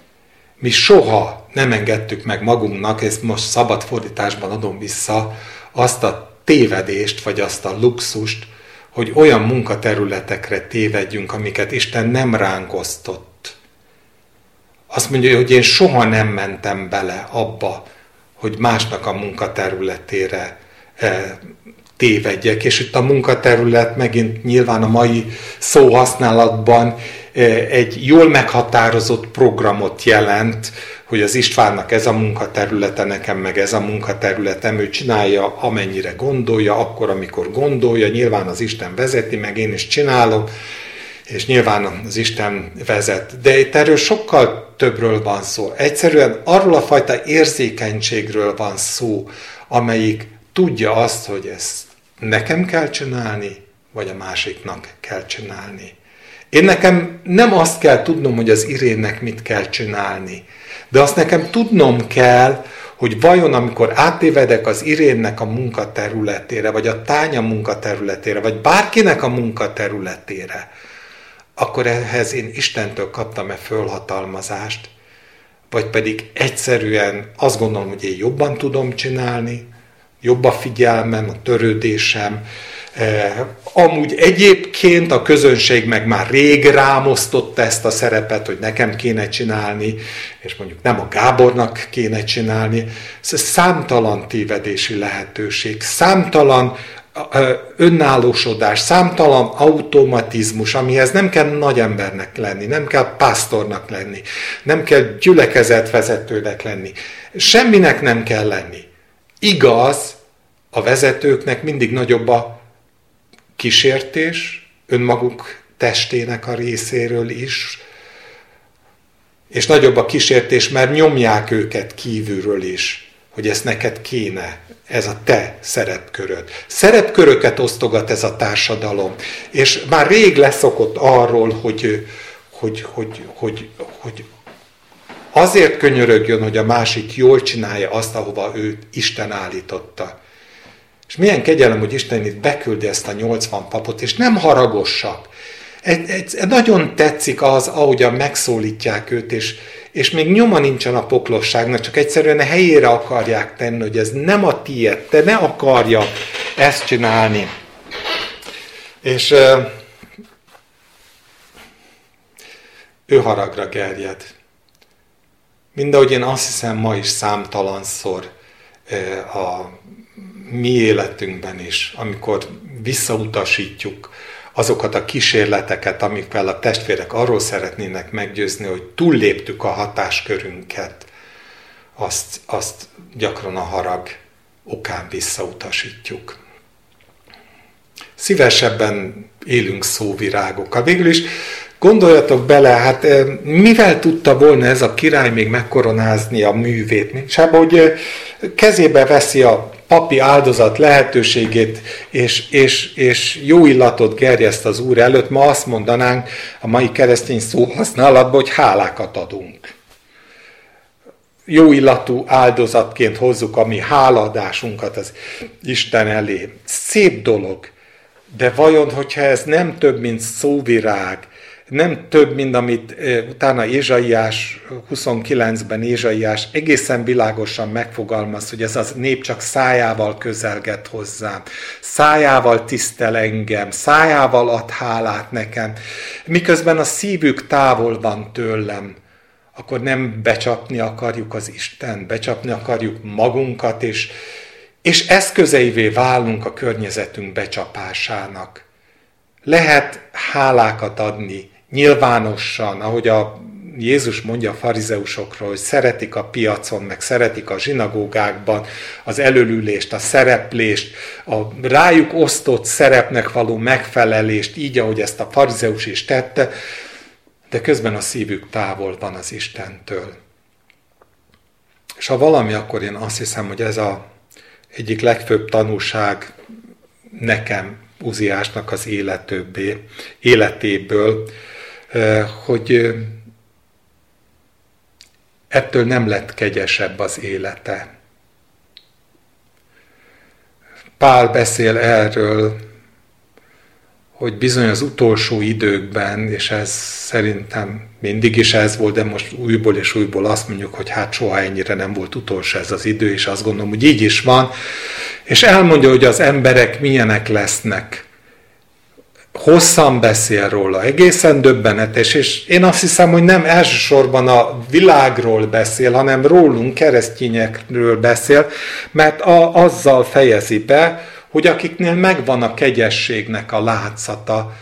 Mi soha nem engedtük meg magunknak, ezt most szabad fordításban adom vissza, azt a tévedést, vagy azt a luxust, hogy olyan munkaterületekre tévedjünk, amiket Isten nem ránk osztott. Azt mondja, hogy én soha nem mentem bele abba, hogy másnak a munkaterületére eh, tévedjek. És itt a munkaterület megint nyilván a mai szóhasználatban eh, egy jól meghatározott programot jelent, hogy az Istvánnak ez a munkaterülete, nekem meg ez a munkaterületem, ő csinálja amennyire gondolja, akkor, amikor gondolja, nyilván az Isten vezeti, meg én is csinálom, és nyilván az Isten vezet. De itt erről sokkal többről van szó. Egyszerűen arról a fajta érzékenységről van szó, amelyik tudja azt, hogy ezt nekem kell csinálni, vagy a másiknak kell csinálni. Én nekem nem azt kell tudnom, hogy az Irénnek mit kell csinálni, de azt nekem tudnom kell, hogy vajon amikor átévedek az Irénnek a munkaterületére, vagy a tánya munkaterületére, vagy bárkinek a munkaterületére, akkor ehhez én Istentől kaptam-e fölhatalmazást, vagy pedig egyszerűen azt gondolom, hogy én jobban tudom csinálni, jobb a figyelmem, a törődésem, Eh, amúgy egyébként a közönség meg már rég rámosztotta ezt a szerepet, hogy nekem kéne csinálni, és mondjuk nem a Gábornak kéne csinálni. Ez számtalan tévedési lehetőség, számtalan önállósodás, számtalan automatizmus, amihez nem kell nagy embernek lenni, nem kell pásztornak lenni, nem kell gyülekezetvezetőnek lenni. Semminek nem kell lenni. Igaz, a vezetőknek mindig nagyobb a kísértés önmaguk testének a részéről is, és nagyobb a kísértés, mert nyomják őket kívülről is, hogy ezt neked kéne, ez a te szerepköröd. Szerepköröket osztogat ez a társadalom, és már rég leszokott arról, hogy, hogy, hogy, hogy, hogy azért könyörögjön, hogy a másik jól csinálja azt, ahova ő Isten állította. És milyen kegyelem, hogy Isten itt beküldi ezt a 80 papot, és nem haragossak. Egy, egy, nagyon tetszik az, ahogyan megszólítják őt, és, és még nyoma nincsen a poklosságnak, csak egyszerűen a helyére akarják tenni, hogy ez nem a tiéd, te ne akarja ezt csinálni. És ő haragra gerjed. Mindahogy én azt hiszem ma is számtalanszor a mi életünkben is, amikor visszautasítjuk azokat a kísérleteket, amikkel a testvérek arról szeretnének meggyőzni, hogy túlléptük a hatáskörünket, azt, azt gyakran a harag okán visszautasítjuk. Szívesebben élünk szóvirágokkal. Végül is Gondoljatok bele, hát mivel tudta volna ez a király még megkoronázni a művét? Mint hogy kezébe veszi a papi áldozat lehetőségét, és, és, és jó illatot gerjeszt az Úr előtt, ma azt mondanánk a mai keresztény szó használatban, hogy hálákat adunk. Jó illatú áldozatként hozzuk a mi háladásunkat az Isten elé. Szép dolog, de vajon, hogyha ez nem több, mint szóvirág, nem több, mint amit utána Ézsaiás 29-ben Ézsaiás egészen világosan megfogalmaz, hogy ez a nép csak szájával közelget hozzám, szájával tisztel engem, szájával ad hálát nekem, miközben a szívük távol van tőlem, akkor nem becsapni akarjuk az Isten, becsapni akarjuk magunkat, és, és eszközeivé válunk a környezetünk becsapásának. Lehet hálákat adni, nyilvánosan, ahogy a Jézus mondja a farizeusokról, hogy szeretik a piacon, meg szeretik a zsinagógákban az előlülést, a szereplést, a rájuk osztott szerepnek való megfelelést, így, ahogy ezt a farizeus is tette, de közben a szívük távol van az Istentől. És ha valami, akkor én azt hiszem, hogy ez a egyik legfőbb tanúság nekem, Uziásnak az életőbbé, életéből, hogy ettől nem lett kegyesebb az élete. Pál beszél erről, hogy bizony az utolsó időkben, és ez szerintem mindig is ez volt, de most újból és újból azt mondjuk, hogy hát soha ennyire nem volt utolsó ez az idő, és azt gondolom, hogy így is van, és elmondja, hogy az emberek milyenek lesznek hosszan beszél róla, egészen döbbenetes, és én azt hiszem, hogy nem elsősorban a világról beszél, hanem rólunk, keresztényekről beszél, mert a, azzal fejezi be, hogy akiknél megvan a kegyességnek a látszata,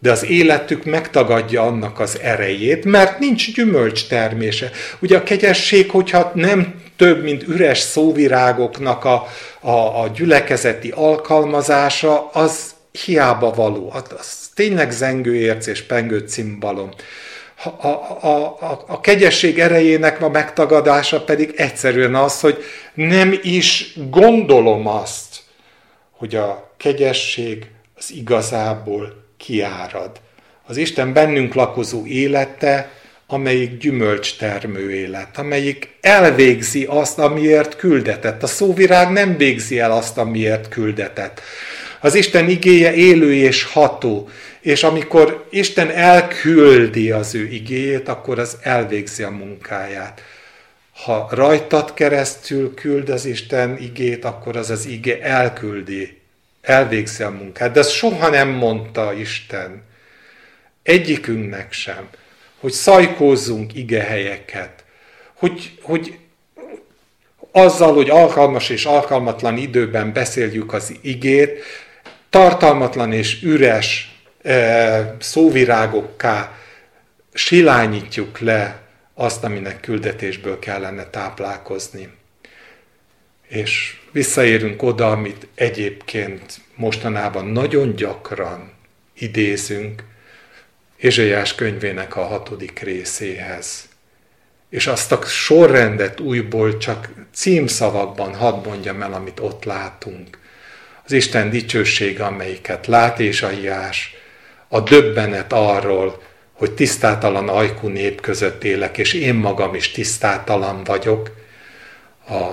de az életük megtagadja annak az erejét, mert nincs gyümölcs termése. Ugye a kegyesség, hogyha nem több, mint üres szóvirágoknak a, a, a gyülekezeti alkalmazása, az hiába való. Az tényleg zengő érc és pengő cimbalom. A, a, a, a kegyesség erejének a megtagadása pedig egyszerűen az, hogy nem is gondolom azt, hogy a kegyesség az igazából kiárad. Az Isten bennünk lakozó élete, amelyik gyümölcstermő élet, amelyik elvégzi azt, amiért küldetett. A szóvirág nem végzi el azt, amiért küldetett. Az Isten igéje élő és ható, és amikor Isten elküldi az ő igéjét, akkor az elvégzi a munkáját. Ha rajtad keresztül küld az Isten igét, akkor az az igé elküldi, elvégzi a munkát. De ezt soha nem mondta Isten. Egyikünknek sem. Hogy szajkózzunk igehelyeket. Hogy, hogy azzal, hogy alkalmas és alkalmatlan időben beszéljük az igét, tartalmatlan és üres e, szóvirágokká silányítjuk le azt, aminek küldetésből kellene táplálkozni. És visszaérünk oda, amit egyébként mostanában nagyon gyakran idézünk, Ézsaiás könyvének a hatodik részéhez. És azt a sorrendet újból csak címszavakban hadd mondjam el, amit ott látunk az Isten dicsősége, amelyiket lát Ézsaiás, a döbbenet arról, hogy tisztátalan ajkú nép között élek, és én magam is tisztátalan vagyok. A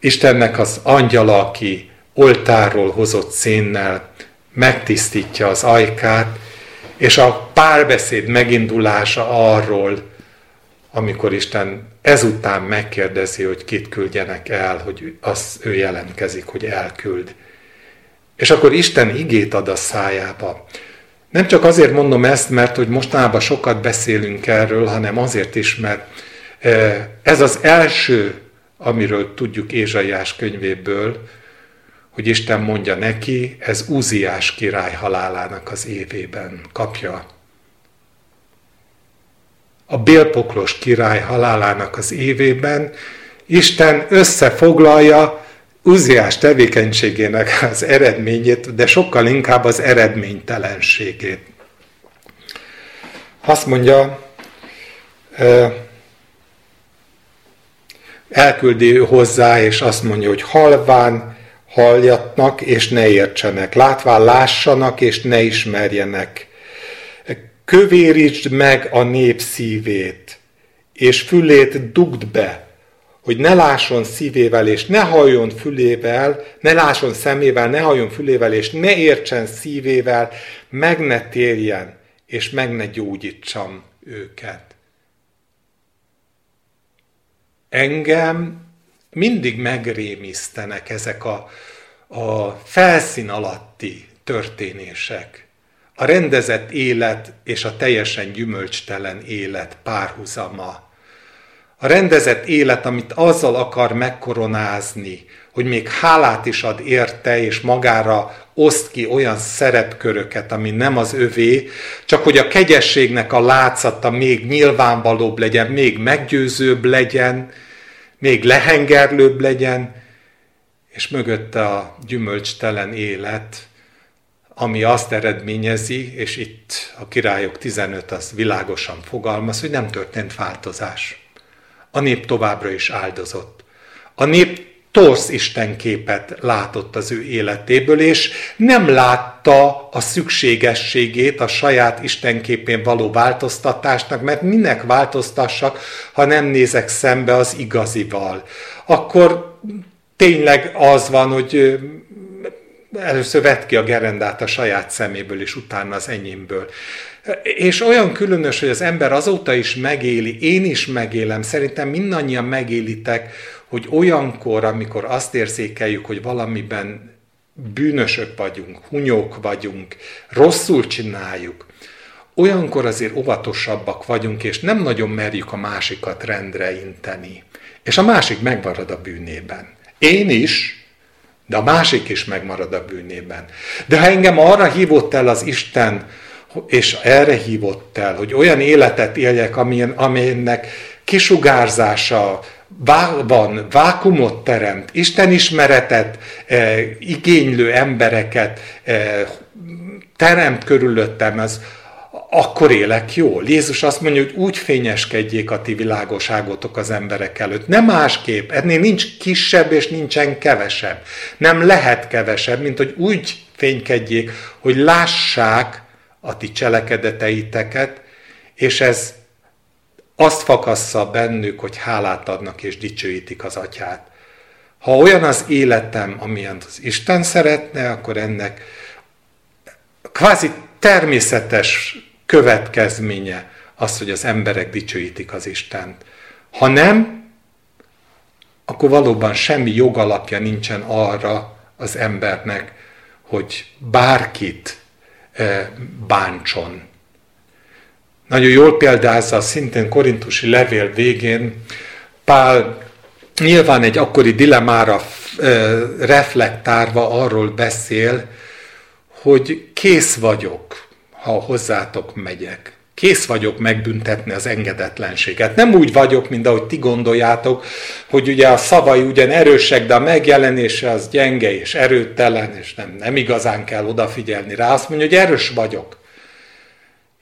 Istennek az angyala, aki oltárról hozott szénnel megtisztítja az ajkát, és a párbeszéd megindulása arról, amikor Isten ezután megkérdezi, hogy kit küldjenek el, hogy az ő jelentkezik, hogy elküld. És akkor Isten igét ad a szájába. Nem csak azért mondom ezt, mert hogy mostanában sokat beszélünk erről, hanem azért is, mert e, ez az első, amiről tudjuk Ézsaiás könyvéből, hogy Isten mondja neki, ez Úziás király halálának az évében kapja a bélpoklos király halálának az évében Isten összefoglalja Uziás tevékenységének az eredményét, de sokkal inkább az eredménytelenségét. Azt mondja, elküldi hozzá, és azt mondja, hogy halván halljatnak, és ne értsenek, látván lássanak, és ne ismerjenek. Kövérítsd meg a nép szívét, és fülét dugd be, hogy ne lásson szívével, és ne halljon fülével, ne lásson szemével, ne halljon fülével, és ne értsen szívével, meg ne térjen, és meg ne gyógyítsam őket. Engem mindig megrémisztenek ezek a, a felszín alatti történések. A rendezett élet és a teljesen gyümölcstelen élet párhuzama. A rendezett élet, amit azzal akar megkoronázni, hogy még hálát is ad érte, és magára oszt ki olyan szerepköröket, ami nem az övé, csak hogy a kegyességnek a látszata még nyilvánvalóbb legyen, még meggyőzőbb legyen, még lehengerlőbb legyen, és mögötte a gyümölcstelen élet, ami azt eredményezi, és itt a királyok 15 az világosan fogalmaz, hogy nem történt változás. A nép továbbra is áldozott. A nép torsz istenképet látott az ő életéből, és nem látta a szükségességét a saját istenképén való változtatásnak, mert minek változtassak, ha nem nézek szembe az igazival. Akkor tényleg az van, hogy először vett ki a gerendát a saját szeméből, és utána az enyémből. És olyan különös, hogy az ember azóta is megéli, én is megélem, szerintem mindannyian megélitek, hogy olyankor, amikor azt érzékeljük, hogy valamiben bűnösök vagyunk, hunyók vagyunk, rosszul csináljuk, olyankor azért óvatosabbak vagyunk, és nem nagyon merjük a másikat rendre inteni. És a másik megmarad a bűnében. Én is, de a másik is megmarad a bűnében. De ha engem arra hívott el az Isten, és erre hívott el, hogy olyan életet éljek, amilyen, amilyennek kisugárzása, van, vákumot teremt, Isten ismeretet e, igénylő embereket e, teremt körülöttem, ez, akkor élek jól. Jézus azt mondja, hogy úgy fényeskedjék a ti világoságotok az emberek előtt. Nem másképp, ennél nincs kisebb és nincsen kevesebb. Nem lehet kevesebb, mint hogy úgy fénykedjék, hogy lássák a ti cselekedeteiteket, és ez azt fakassza bennük, hogy hálát adnak és dicsőítik az atyát. Ha olyan az életem, amilyen az Isten szeretne, akkor ennek kvázi természetes következménye az, hogy az emberek dicsőítik az Istent. Ha nem, akkor valóban semmi jogalapja nincsen arra az embernek, hogy bárkit eh, bántson. Nagyon jól példázza szintén korintusi levél végén Pál nyilván egy akkori dilemára reflektálva arról beszél, hogy kész vagyok, ha hozzátok megyek. Kész vagyok megbüntetni az engedetlenséget. Nem úgy vagyok, mint ahogy ti gondoljátok, hogy ugye a szavai ugyan erősek, de a megjelenése az gyenge és erőtelen, és nem, nem igazán kell odafigyelni rá. Azt mondja, hogy erős vagyok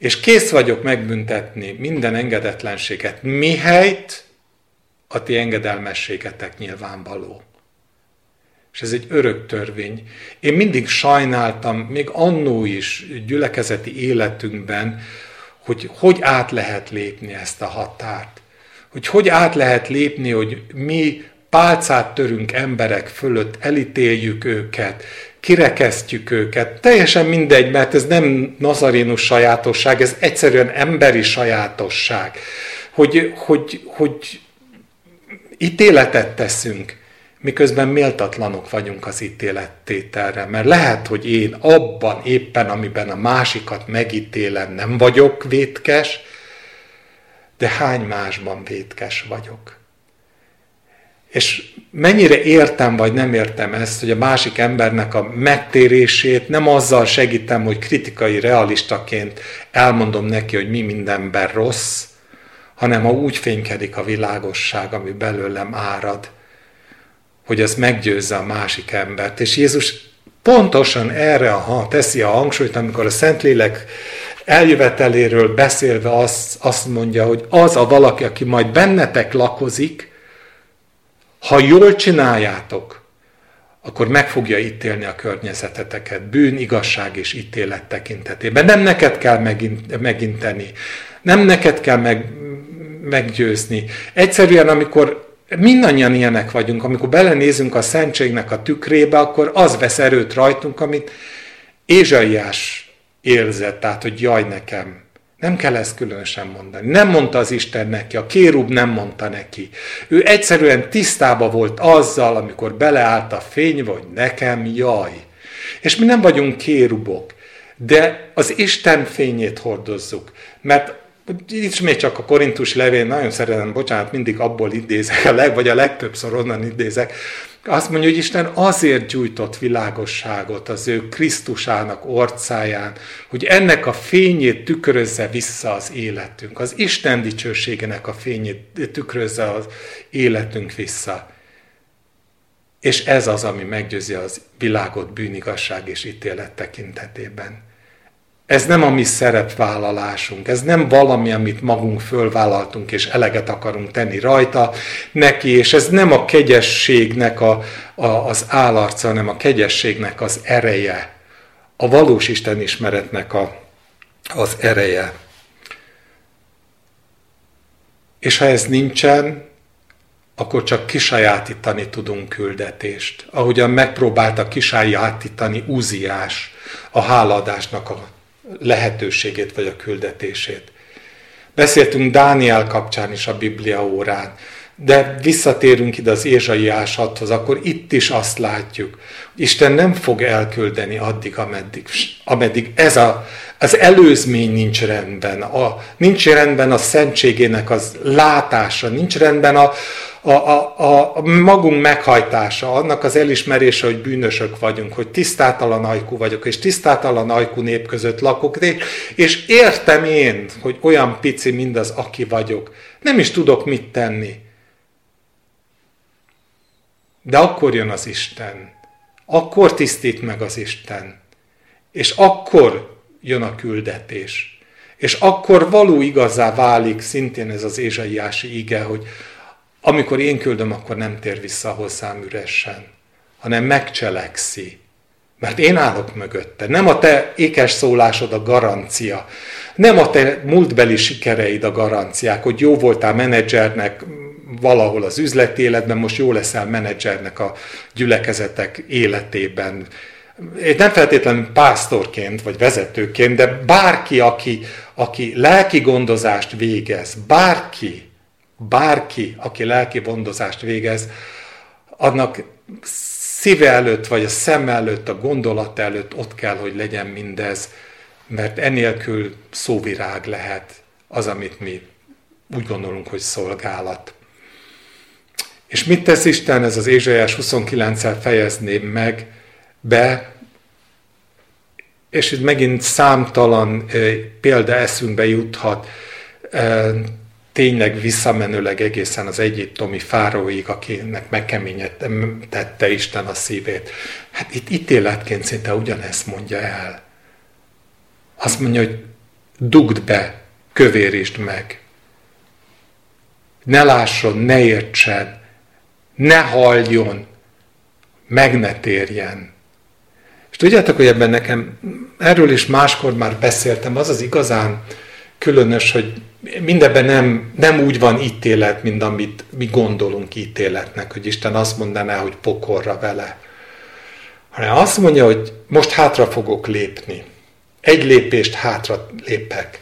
és kész vagyok megbüntetni minden engedetlenséget, mihelyt a ti engedelmességetek nyilvánvaló. És ez egy örök törvény. Én mindig sajnáltam, még annó is gyülekezeti életünkben, hogy hogy át lehet lépni ezt a határt. Hogy hogy át lehet lépni, hogy mi pálcát törünk emberek fölött, elítéljük őket, kirekesztjük őket. Teljesen mindegy, mert ez nem nazarénus sajátosság, ez egyszerűen emberi sajátosság. Hogy, hogy, hogy ítéletet teszünk, miközben méltatlanok vagyunk az ítélettételre. Mert lehet, hogy én abban éppen, amiben a másikat megítélem, nem vagyok vétkes, de hány másban vétkes vagyok. És mennyire értem vagy nem értem ezt, hogy a másik embernek a megtérését nem azzal segítem, hogy kritikai realistaként elmondom neki, hogy mi mindenben rossz, hanem ha úgy fénykedik a világosság, ami belőlem árad, hogy az meggyőzze a másik embert. És Jézus pontosan erre a, teszi a hangsúlyt, amikor a Szentlélek eljöveteléről beszélve azt, azt mondja, hogy az a valaki, aki majd bennetek lakozik, Ha jól csináljátok, akkor meg fogja ítélni a környezeteteket bűn, igazság és ítélet tekintetében. Nem neked kell megint, meginteni, nem neked kell meg, meggyőzni. Egyszerűen, amikor mindannyian ilyenek vagyunk, amikor belenézünk a szentségnek a tükrébe, akkor az vesz erőt rajtunk, amit Ézsaiás érzett, tehát, hogy jaj nekem. Nem kell ezt különösen mondani. Nem mondta az Isten neki, a kérub nem mondta neki. Ő egyszerűen tisztába volt azzal, amikor beleállt a fény, hogy nekem jaj. És mi nem vagyunk kérubok, de az Isten fényét hordozzuk. Mert még csak a Korintus levél, nagyon szeretem, bocsánat, mindig abból idézek, a leg, vagy a legtöbbször onnan idézek, azt mondja, hogy Isten azért gyújtott világosságot az ő Krisztusának orcáján, hogy ennek a fényét tükrözze vissza az életünk. Az Isten dicsőségének a fényét tükrözze az életünk vissza. És ez az, ami meggyőzi az világot bűnigasság és ítélet tekintetében. Ez nem a mi szerepvállalásunk, ez nem valami, amit magunk fölvállaltunk, és eleget akarunk tenni rajta neki, és ez nem a kegyességnek a, a, az állarca, hanem a kegyességnek az ereje, a valós Isten ismeretnek a, az ereje. És ha ez nincsen, akkor csak kisajátítani tudunk küldetést. Ahogyan megpróbálta kisajátítani Úziás a háladásnak a lehetőségét vagy a küldetését. Beszéltünk Dániel kapcsán is a Biblia órán, de visszatérünk ide az Ézsaiásathoz, akkor itt is azt látjuk, hogy Isten nem fog elküldeni addig, ameddig, ameddig ez a, az előzmény nincs rendben, a, nincs rendben a szentségének az látása, nincs rendben a, a, a, a magunk meghajtása, annak az elismerése, hogy bűnösök vagyunk, hogy tisztátalan ajkú vagyok, és tisztátalan ajkú nép között lakok, és értem én, hogy olyan pici mindaz, aki vagyok. Nem is tudok mit tenni. De akkor jön az Isten. Akkor tisztít meg az Isten. És akkor jön a küldetés. És akkor való igazá válik szintén ez az ézsaiási ige, hogy amikor én küldöm, akkor nem tér vissza hozzám üresen, hanem megcselekszi. Mert én állok mögötte. Nem a te ékes szólásod a garancia. Nem a te múltbeli sikereid a garanciák, hogy jó voltál menedzsernek valahol az üzleti életben, most jó leszel menedzsernek a gyülekezetek életében. Nem feltétlenül pásztorként vagy vezetőként, de bárki, aki, aki lelki gondozást végez, bárki, bárki, aki lelki bondozást végez, annak szíve előtt, vagy a szem előtt, a gondolat előtt ott kell, hogy legyen mindez, mert enélkül szóvirág lehet az, amit mi úgy gondolunk, hogy szolgálat. És mit tesz Isten? Ez az Ézsaiás 29-el fejezném meg be, és itt megint számtalan példa eszünkbe juthat tényleg visszamenőleg egészen az egyiptomi fáróig, akinek megkeményítette Isten a szívét. Hát itt ítéletként szinte ugyanezt mondja el. Azt mondja, hogy dugd be, kövérítsd meg. Ne lásson, ne értsen, ne halljon, meg ne térjen. És tudjátok, hogy ebben nekem, erről is máskor már beszéltem, az az igazán különös, hogy mindebben nem, nem úgy van ítélet, mint amit mi gondolunk ítéletnek, hogy Isten azt mondaná, hogy pokorra vele. Hanem azt mondja, hogy most hátra fogok lépni. Egy lépést hátra lépek.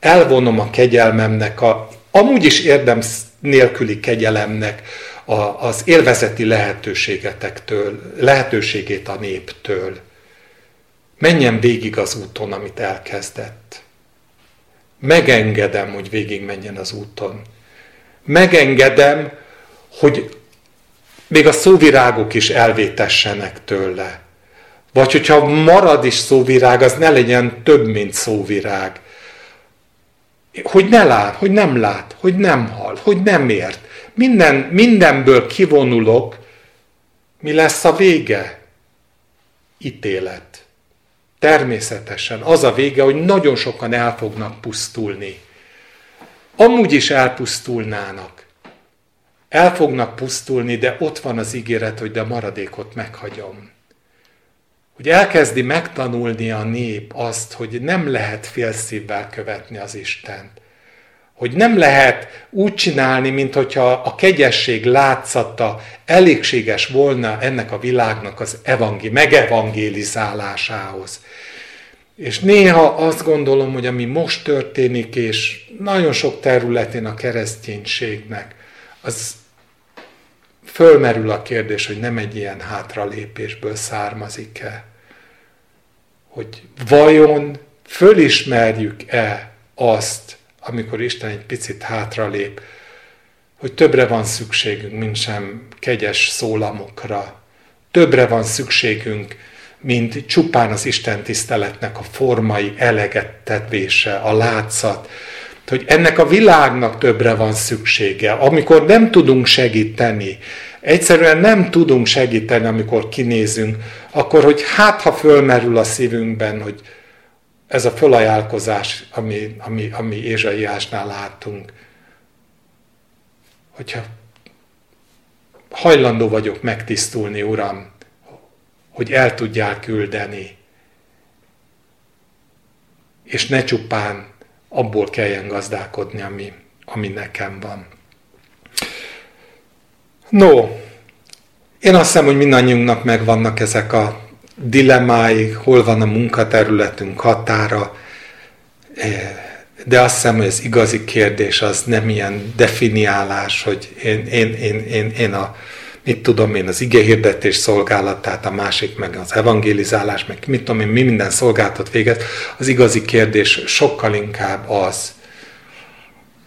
Elvonom a kegyelmemnek, a, amúgy is érdem nélküli kegyelemnek a, az élvezeti lehetőségetektől, lehetőségét a néptől. Menjen végig az úton, amit elkezdett. Megengedem, hogy végigmenjen az úton. Megengedem, hogy még a szóvirágok is elvétessenek tőle. Vagy hogyha marad is szóvirág, az ne legyen több, mint szóvirág. Hogy ne lát, hogy nem lát, hogy nem hall, hogy nem ért. Minden, mindenből kivonulok, mi lesz a vége? Ítélet. Természetesen az a vége, hogy nagyon sokan el fognak pusztulni. Amúgy is elpusztulnának. el fognak pusztulni, de ott van az ígéret, hogy de maradékot meghagyom. Hogy elkezdi megtanulni a nép azt, hogy nem lehet félszívvel követni az Istent. Hogy nem lehet úgy csinálni, mint hogyha a kegyesség látszata elégséges volna ennek a világnak az evangé, megevangélizálásához. És néha azt gondolom, hogy ami most történik, és nagyon sok területén a kereszténységnek, az fölmerül a kérdés, hogy nem egy ilyen hátralépésből származik-e. Hogy vajon fölismerjük-e azt, amikor Isten egy picit hátralép, hogy többre van szükségünk, mint sem kegyes szólamokra. Többre van szükségünk, mint csupán az Isten tiszteletnek a formai elegettetése, a látszat, hogy ennek a világnak többre van szüksége. Amikor nem tudunk segíteni, egyszerűen nem tudunk segíteni, amikor kinézünk, akkor, hogy hát, ha fölmerül a szívünkben, hogy ez a fölajánlkozás, ami, ami, ami Ézsaiásnál látunk, hogyha hajlandó vagyok megtisztulni, Uram, hogy el tudjál küldeni, és ne csupán abból kelljen gazdálkodni, ami, ami nekem van. No, én azt hiszem, hogy mindannyiunknak megvannak ezek a dilemmái, hol van a munkaterületünk határa, eh, de azt hiszem, hogy az igazi kérdés az nem ilyen definiálás, hogy én, én, én, én, én a mit tudom én, az igehirdetés szolgálatát, a másik meg az evangelizálás, meg mit tudom én, mi minden szolgáltat végez, az igazi kérdés sokkal inkább az,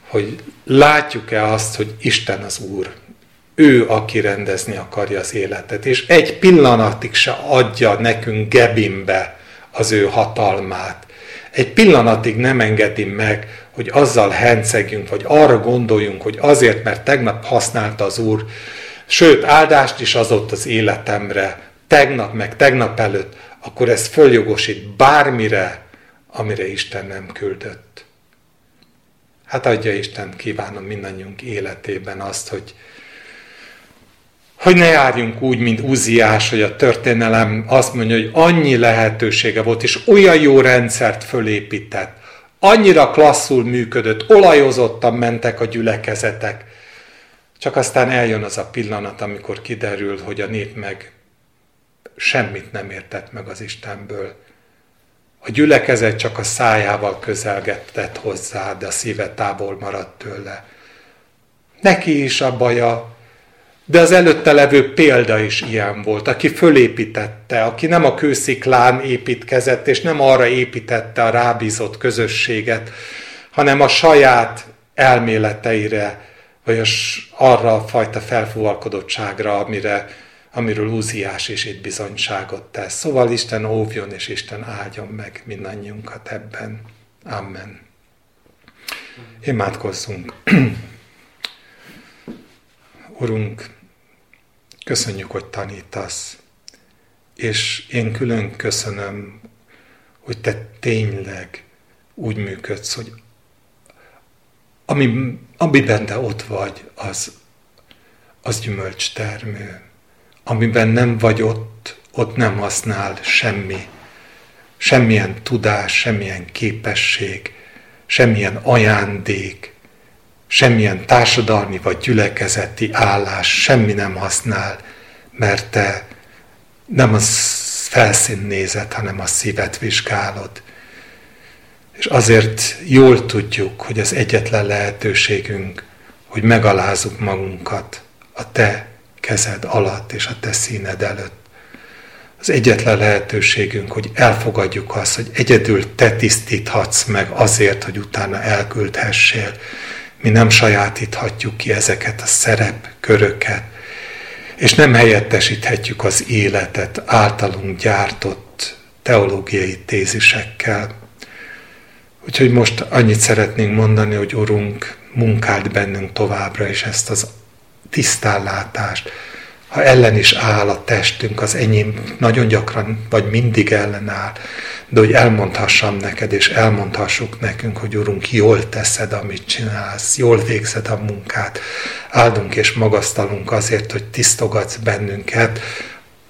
hogy látjuk-e azt, hogy Isten az Úr, ő, aki rendezni akarja az életet, és egy pillanatig se adja nekünk gebimbe az ő hatalmát. Egy pillanatig nem engedi meg, hogy azzal hencegjünk, vagy arra gondoljunk, hogy azért, mert tegnap használta az Úr sőt áldást is adott az életemre, tegnap meg tegnap előtt, akkor ez följogosít bármire, amire Isten nem küldött. Hát adja Isten, kívánom mindannyiunk életében azt, hogy, hogy ne járjunk úgy, mint Uziás, hogy a történelem azt mondja, hogy annyi lehetősége volt, és olyan jó rendszert fölépített, annyira klasszul működött, olajozottan mentek a gyülekezetek, csak aztán eljön az a pillanat, amikor kiderül, hogy a nép meg semmit nem értett meg az Istenből. A gyülekezet csak a szájával közelgetett hozzá, de a szíve távol maradt tőle. Neki is a baja, de az előtte levő példa is ilyen volt, aki fölépítette, aki nem a kősziklán építkezett, és nem arra építette a rábízott közösséget, hanem a saját elméleteire, vagy arra a fajta felfúvalkodottságra, amire, amiről Úziás is itt bizonyságot tesz. Szóval Isten óvjon és Isten áldjon meg mindannyiunkat ebben. Amen. Imádkozzunk. Urunk, köszönjük, hogy tanítasz, és én külön köszönöm, hogy te tényleg úgy működsz, hogy ami, amiben te ott vagy, az, az gyümölcstermő. Amiben nem vagy ott, ott nem használ semmi, semmilyen tudás, semmilyen képesség, semmilyen ajándék, semmilyen társadalmi vagy gyülekezeti állás, semmi nem használ, mert te nem a felszín nézed, hanem a szívet vizsgálod. És azért jól tudjuk, hogy az egyetlen lehetőségünk, hogy megalázzuk magunkat a te kezed alatt és a te színed előtt. Az egyetlen lehetőségünk, hogy elfogadjuk azt, hogy egyedül te tisztíthatsz meg azért, hogy utána elküldhessél. Mi nem sajátíthatjuk ki ezeket a szerepköröket, és nem helyettesíthetjük az életet általunk gyártott teológiai tézisekkel. Úgyhogy most annyit szeretnénk mondani, hogy Urunk, munkáld bennünk továbbra is ezt az tisztállátást, ha ellen is áll a testünk, az enyém nagyon gyakran, vagy mindig ellenáll, de hogy elmondhassam neked, és elmondhassuk nekünk, hogy Urunk, jól teszed, amit csinálsz, jól végzed a munkát, áldunk és magasztalunk azért, hogy tisztogatsz bennünket,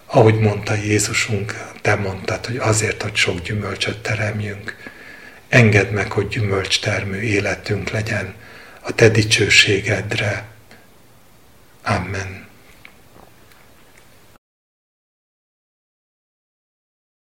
ahogy mondta Jézusunk, te mondtad, hogy azért, hogy sok gyümölcsöt teremjünk. Engedd meg, hogy gyümölcstermő életünk legyen a te dicsőségedre. Amen.